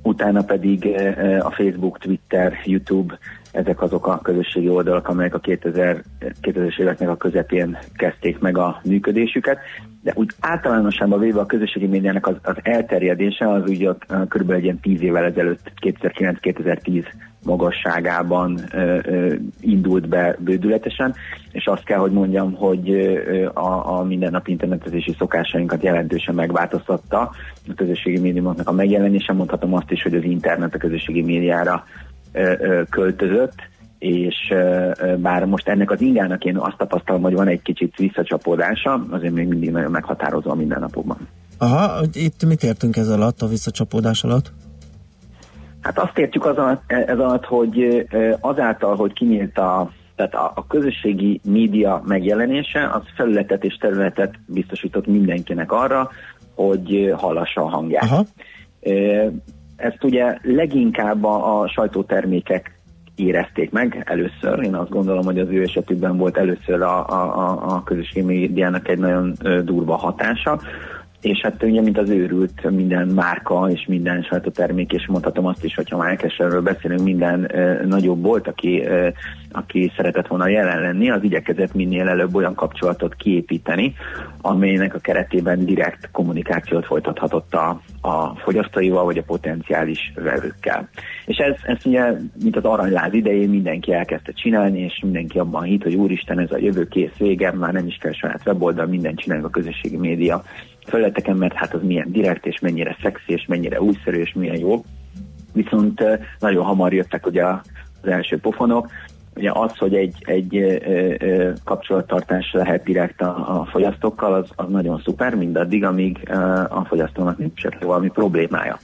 Utána pedig eh, a Facebook, Twitter, YouTube, ezek azok a közösségi oldalak, amelyek a 2000, 2000-es éveknek a közepén kezdték meg a működésüket. De úgy általánosságban véve a közösségi médiának az, az elterjedése az ugye kb. egy ilyen 10 évvel ezelőtt, 2009-2010 magasságában ö, ö, indult be bődületesen, és azt kell, hogy mondjam, hogy a, a mindennapi internetezési szokásainkat jelentősen megváltoztatta a közösségi médiumoknak a megjelenése. Mondhatom azt is, hogy az internet a közösségi médiára ö, ö, költözött, és bár most ennek az ingának én azt tapasztalom, hogy van egy kicsit visszacsapódása, azért még mindig nagyon meghatározó a mindennapokban. Aha, itt mit értünk ez alatt, a visszacsapódás alatt? Hát azt értjük az alatt, ez alatt, hogy ö, azáltal, hogy kinyílt a, tehát a, a közösségi média megjelenése, az felületet és területet biztosított mindenkinek arra, hogy ö, hallassa a hangját. Aha. Ezt ugye leginkább a, a sajtótermékek érezték meg először. Én azt gondolom, hogy az ő esetükben volt először a, a, a, közösségi médiának egy nagyon durva hatása. És hát ugye, mint az őrült, minden márka és minden sajtótermék, és mondhatom azt is, hogyha már elkezdőről beszélünk, minden ö, nagyobb volt, aki, ö, aki szeretett volna jelen lenni, az igyekezett minél előbb olyan kapcsolatot kiépíteni, amelynek a keretében direkt kommunikációt folytathatott a, a fogyasztóival, vagy a potenciális vevőkkel. És ez, ez ugye, mint az aranyláz idején mindenki elkezdte csinálni, és mindenki abban hitt, hogy úristen, ez a jövő kész vége, már nem is kell saját weboldal, mindent csinálunk a közösségi média felületeken, mert hát az milyen direkt, és mennyire szexi, és mennyire újszerű, és milyen jó. Viszont nagyon hamar jöttek ugye az első pofonok, ugye az, hogy egy, egy ö, ö, kapcsolattartás lehet direkt a, a fogyasztókkal, az, az nagyon szuper, mindaddig, amíg ö, a fogyasztónak nincs valami problémája.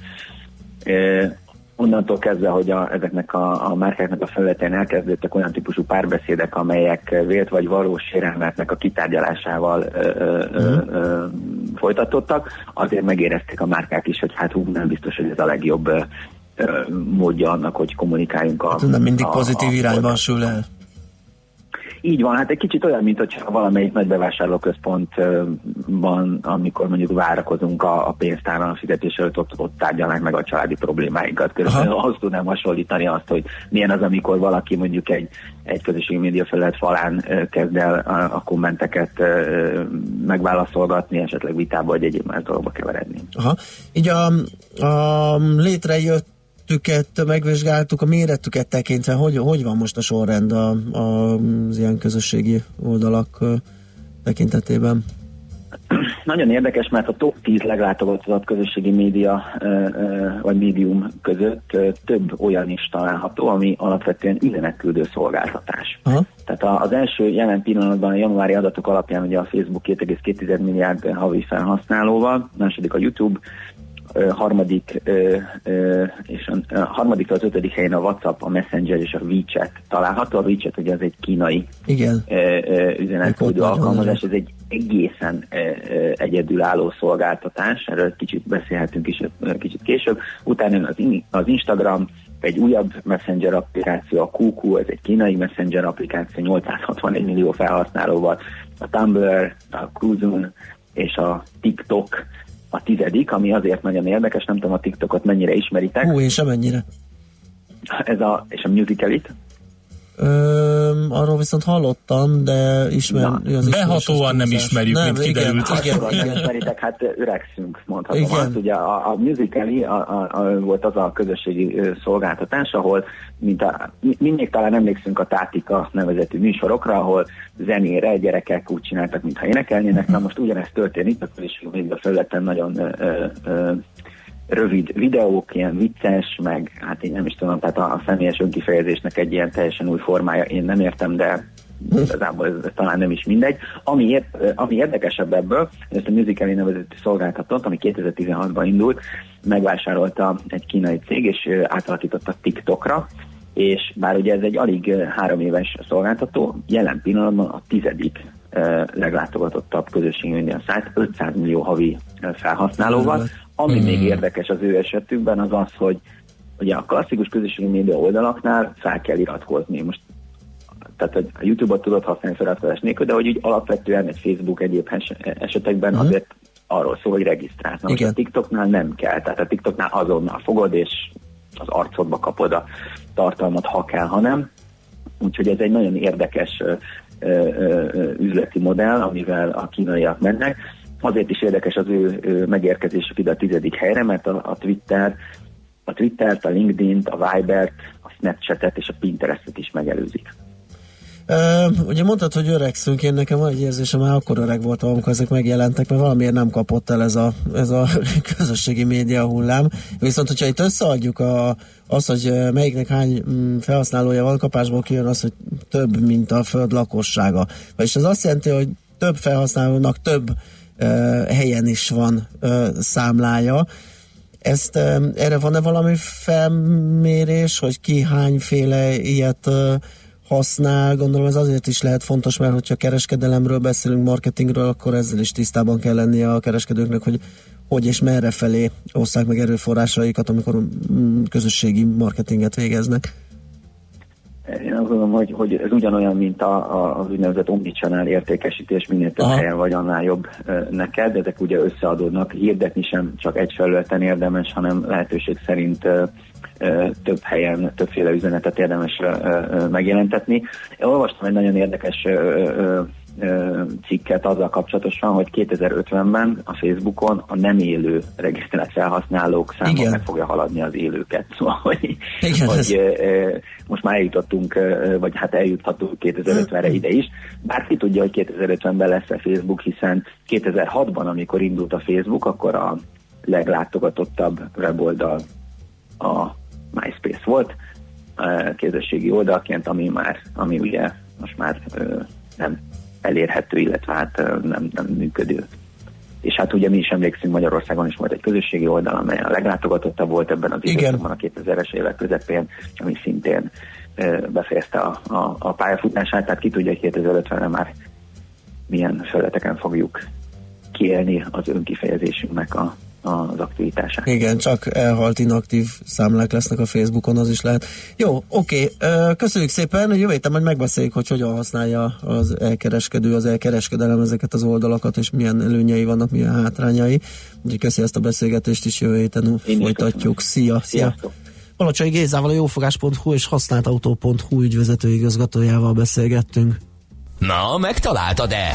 Onnantól kezdve, hogy a, ezeknek a, a márkáknak a felületén elkezdődtek olyan típusú párbeszédek, amelyek vélt vagy valós sérelmetnek a kitárgyalásával ö, ö, ö, ö, folytatottak, azért megérezték a márkák is, hogy hát hú, nem biztos, hogy ez a legjobb ö, ö, módja annak, hogy kommunikáljunk a... Hát nem mindig a- pozitív a- irányban sül el. Így van, hát egy kicsit olyan, mint hogyha valamelyik nagy bevásárlóközpontban, amikor mondjuk várakozunk a, a pénztáron a fizetés előtt, ott, ott tárgyalnánk meg a családi problémáinkat. Körülbelül ahhoz tudnám hasonlítani azt, hogy milyen az, amikor valaki mondjuk egy, egy közösségi média felület falán kezd el a, a kommenteket megválaszolgatni, esetleg vitába vagy egyéb más dologba keveredni. Aha. Így a, a létrejöttüket megvizsgáltuk, a méretüket tekintve, hogy, hogy van most a sorrend a, a, az ilyen közösségi oldalak tekintetében? Nagyon érdekes, mert a top 10 leglátogatottabb közösségi média vagy médium között több olyan is található, ami alapvetően üzenetküldő szolgáltatás. Aha. Tehát az első jelen pillanatban a januári adatok alapján ugye a Facebook 2,2 milliárd havi felhasználóval, második a YouTube, harmadik és a, harmadik az ötödik helyen a WhatsApp, a Messenger és a WeChat található. A WeChat ugye az egy kínai Igen. üzenetküldő alkalmazás, ez egy egészen egyedülálló szolgáltatás, erről kicsit beszélhetünk is kicsit később. Utána az Instagram, egy újabb messenger applikáció, a QQ, ez egy kínai messenger applikáció, 861 millió felhasználóval, a Tumblr, a Kuzun és a TikTok a tizedik, ami azért nagyon érdekes, nem tudom a TikTokot mennyire ismeritek, Hú, én sem ennyire. ez a, és a Musical.lit, Ö, arról viszont hallottam, de ismer, Na, az behatóan nem ismerjük, mint igen, kiderült. Igen, Akkor igen, nem ismeritek, hát öregszünk, mondhatom Igen. azt. Ugye a, a Musical.ly a, a, a, volt az a közösségi szolgáltatás, ahol mint a, mi- mindig talán emlékszünk a Tátika nevezetű műsorokra, ahol zenére gyerekek úgy csináltak, mintha énekelnének. Na most ugyanezt történik, a közösségi média felületen nagyon ö, ö, rövid videók, ilyen vicces, meg hát én nem is tudom, tehát a, a személyes önkifejezésnek egy ilyen teljesen új formája, én nem értem, de igazából ez, ez talán nem is mindegy. Ami, ér, ami érdekesebb ebből, ezt a Musical.ly nevezetű szolgáltatót, ami 2016-ban indult, megvásárolta egy kínai cég, és átalakította TikTokra, és bár ugye ez egy alig három éves szolgáltató, jelen pillanatban a tizedik leglátogatottabb közösségi média szájt, 500 millió havi felhasználóval. Ami még érdekes az ő esetükben az az, hogy ugye a klasszikus közösségi média oldalaknál fel kell iratkozni. Most tehát a YouTube-ot tudod használni feliratkozás nélkül, de hogy úgy alapvetően egy Facebook egyéb es- esetekben uh-huh. azért arról szól, hogy regisztrálsz. Na Igen. a TikToknál nem kell, tehát a TikToknál azonnal fogod, és az arcodba kapod a tartalmat, ha kell, ha nem. Úgyhogy ez egy nagyon érdekes ö, ö, ö, üzleti modell, amivel a kínaiak mennek. Azért is érdekes az ő, ő megérkezésük ide a tizedik helyre, mert a, a Twitter, a Twittert, a LinkedIn-t, a Vibert, a Snapchatet és a Pinterestet is megelőzik. Ö, ugye mondtad, hogy öregszünk, én nekem van egy érzésem, már akkor öreg voltam, amikor ezek megjelentek, mert valamiért nem kapott el ez a, ez a *laughs* közösségi média hullám. Viszont, hogyha itt összeadjuk a, az, hogy melyiknek hány mm, felhasználója van, kapásból kijön az, hogy több, mint a föld lakossága. Vagyis ez azt jelenti, hogy több felhasználónak több helyen is van számlája. Ezt erre van-e valami felmérés, hogy ki hányféle ilyet használ, gondolom ez azért is lehet fontos, mert hogyha kereskedelemről beszélünk, marketingről, akkor ezzel is tisztában kell lennie a kereskedőknek, hogy hogy és merre felé osszák meg erőforrásaikat, amikor mm, közösségi marketinget végeznek. Én azt gondolom, hogy, hogy ez ugyanolyan, mint a, a, az úgynevezett omnichannel értékesítés, minél több Aha. helyen vagy, annál jobb ö, neked. Ezek ugye összeadódnak. Hirdetni sem csak egy felületen érdemes, hanem lehetőség szerint ö, ö, több helyen, többféle üzenetet érdemes ö, ö, megjelentetni. Én olvastam egy nagyon érdekes ö, ö, cikket azzal kapcsolatosan, hogy 2050-ben a Facebookon a nem élő regisztrált felhasználók száma Igen. meg fogja haladni az élőket. *laughs* Szóval, hogy, Igen, ez- hogy ö, most már eljutottunk, vagy hát eljuthatunk 2050-re ide is. Bár ki tudja, hogy 2050-ben lesz a Facebook, hiszen 2006-ban, amikor indult a Facebook, akkor a leglátogatottabb weboldal a MySpace volt, ö, közösségi oldalként, ami már, ami ugye most már nem elérhető, illetve hát nem, nem működő. És hát ugye mi is emlékszünk, Magyarországon is volt egy közösségi oldal, amely a leglátogatottabb volt ebben az időszakban a 2000-es évek közepén, ami szintén befejezte a, a, a pályafutását, tehát ki tudja, hogy 2050-re már milyen felületeken fogjuk kiélni az önkifejezésünknek a, az aktivitását. Igen, csak elhalt inaktív számlák lesznek a Facebookon, az is lehet. Jó, oké, ö, köszönjük szépen, jövő héten majd megbeszéljük, hogy hogyan használja az elkereskedő, az elkereskedelem ezeket az oldalakat, és milyen előnyei vannak, milyen hátrányai. Úgyhogy köszi ezt a beszélgetést is, jövő héten folytatjuk. Szia, szia! Sziasztok! Balacsai Gézával a jófogás.hu és használtautó.hu ügyvezető igazgatójával beszélgettünk. Na, megtaláltad-e?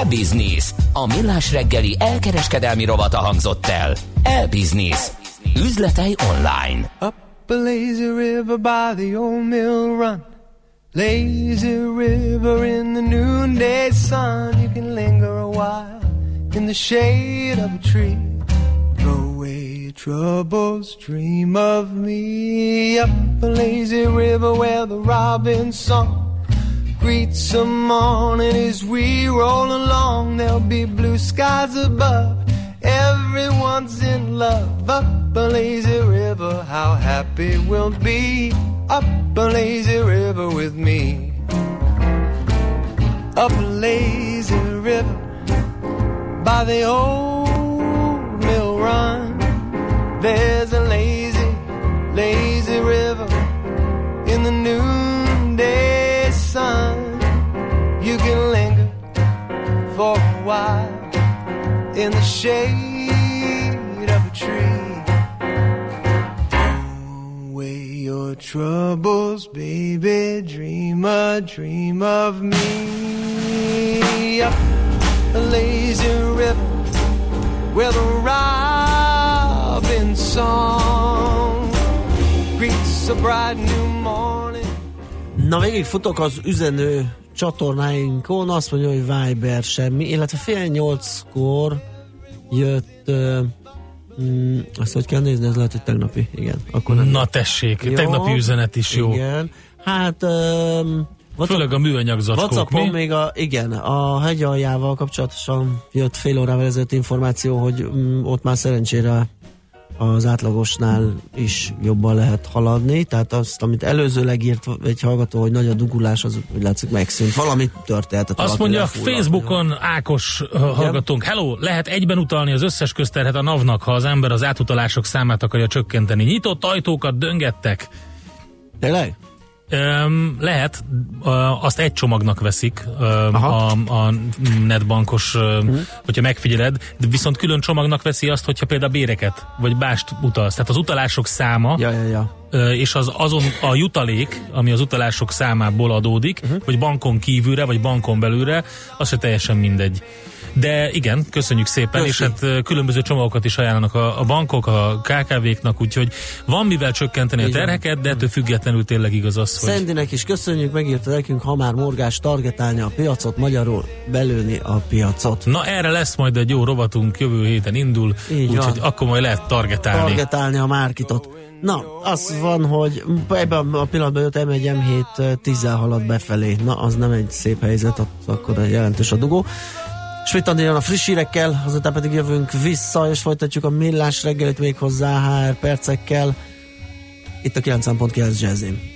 E-Business. A millás reggeli elkereskedelmi rovata hangzott el. E-Business. Üzletei online. Up a lazy river by the old mill run. Lazy river in the noonday sun. You can linger a while in the shade of a tree. Throw away troubles, dream of me. Up a lazy river where the robin's song greets the morning as we roll along. There'll be blue skies above. Everyone's in love. Up a lazy river, how happy we'll be. Up a lazy river with me. Up a lazy river by the old mill run. There's a lazy, lazy river in the noonday for a while in the shade of a tree. Throw away your troubles, baby. Dream a dream of me. Up a lazy river where the robin song greets a bright new morning. Na végig futok az üzenő csatornáinkon, azt mondja, hogy Viber semmi, illetve fél nyolckor jött uh, Mm, azt hogy kell nézni, ez lehet, hogy tegnapi, igen. Akkor nem. Na tessék, Jó. tegnapi üzenet is jó. Igen. Hát... Um, Főleg a műanyag zacskók, WhatsAppon mi? még a, igen, a hegyaljával kapcsolatosan jött fél órával ezelőtt információ, hogy mm, ott már szerencsére az átlagosnál is jobban lehet haladni, tehát azt, amit előzőleg írt egy hallgató, hogy nagy a dugulás, az úgy látszik megszűnt. Valami történt. Azt mondja Facebookon Ákos uh, hallgatónk, hello, lehet egyben utalni az összes közterhet a NAV-nak, ha az ember az átutalások számát akarja csökkenteni. Nyitott ajtókat döngettek. Tényleg? Um, lehet, uh, azt egy csomagnak veszik a, a netbankos, uh, hogyha megfigyeled, de viszont külön csomagnak veszi azt, hogyha például béreket, vagy mást utalsz. Tehát az utalások száma, ja, ja, ja. Uh, és az azon a jutalék, ami az utalások számából adódik, uh-huh. vagy bankon kívülre, vagy bankon belülre, az se teljesen mindegy. De igen, köszönjük szépen, Köszi. és hát különböző csomagokat is ajánlanak a, a bankok, a KKV-knak, úgyhogy van mivel csökkenteni a Így van. terheket, de ettől függetlenül tényleg igaz az, hogy Szendinek is köszönjük, megírta nekünk, ha már morgás targetálni a piacot, magyarul belőni a piacot. Na erre lesz majd egy jó rovatunk, jövő héten indul, úgyhogy akkor majd lehet targetálni. Targetálni a márkitot. Na, az van, hogy ebben a pillanatban jött M1 M7 10 halad befelé. Na, az nem egy szép helyzet, akkor jelentős a dugó. Andi jön a friss hírekkel, azután pedig jövünk vissza, és folytatjuk a millás reggelit még hozzá HR percekkel. Itt a 9.9 Jazzin.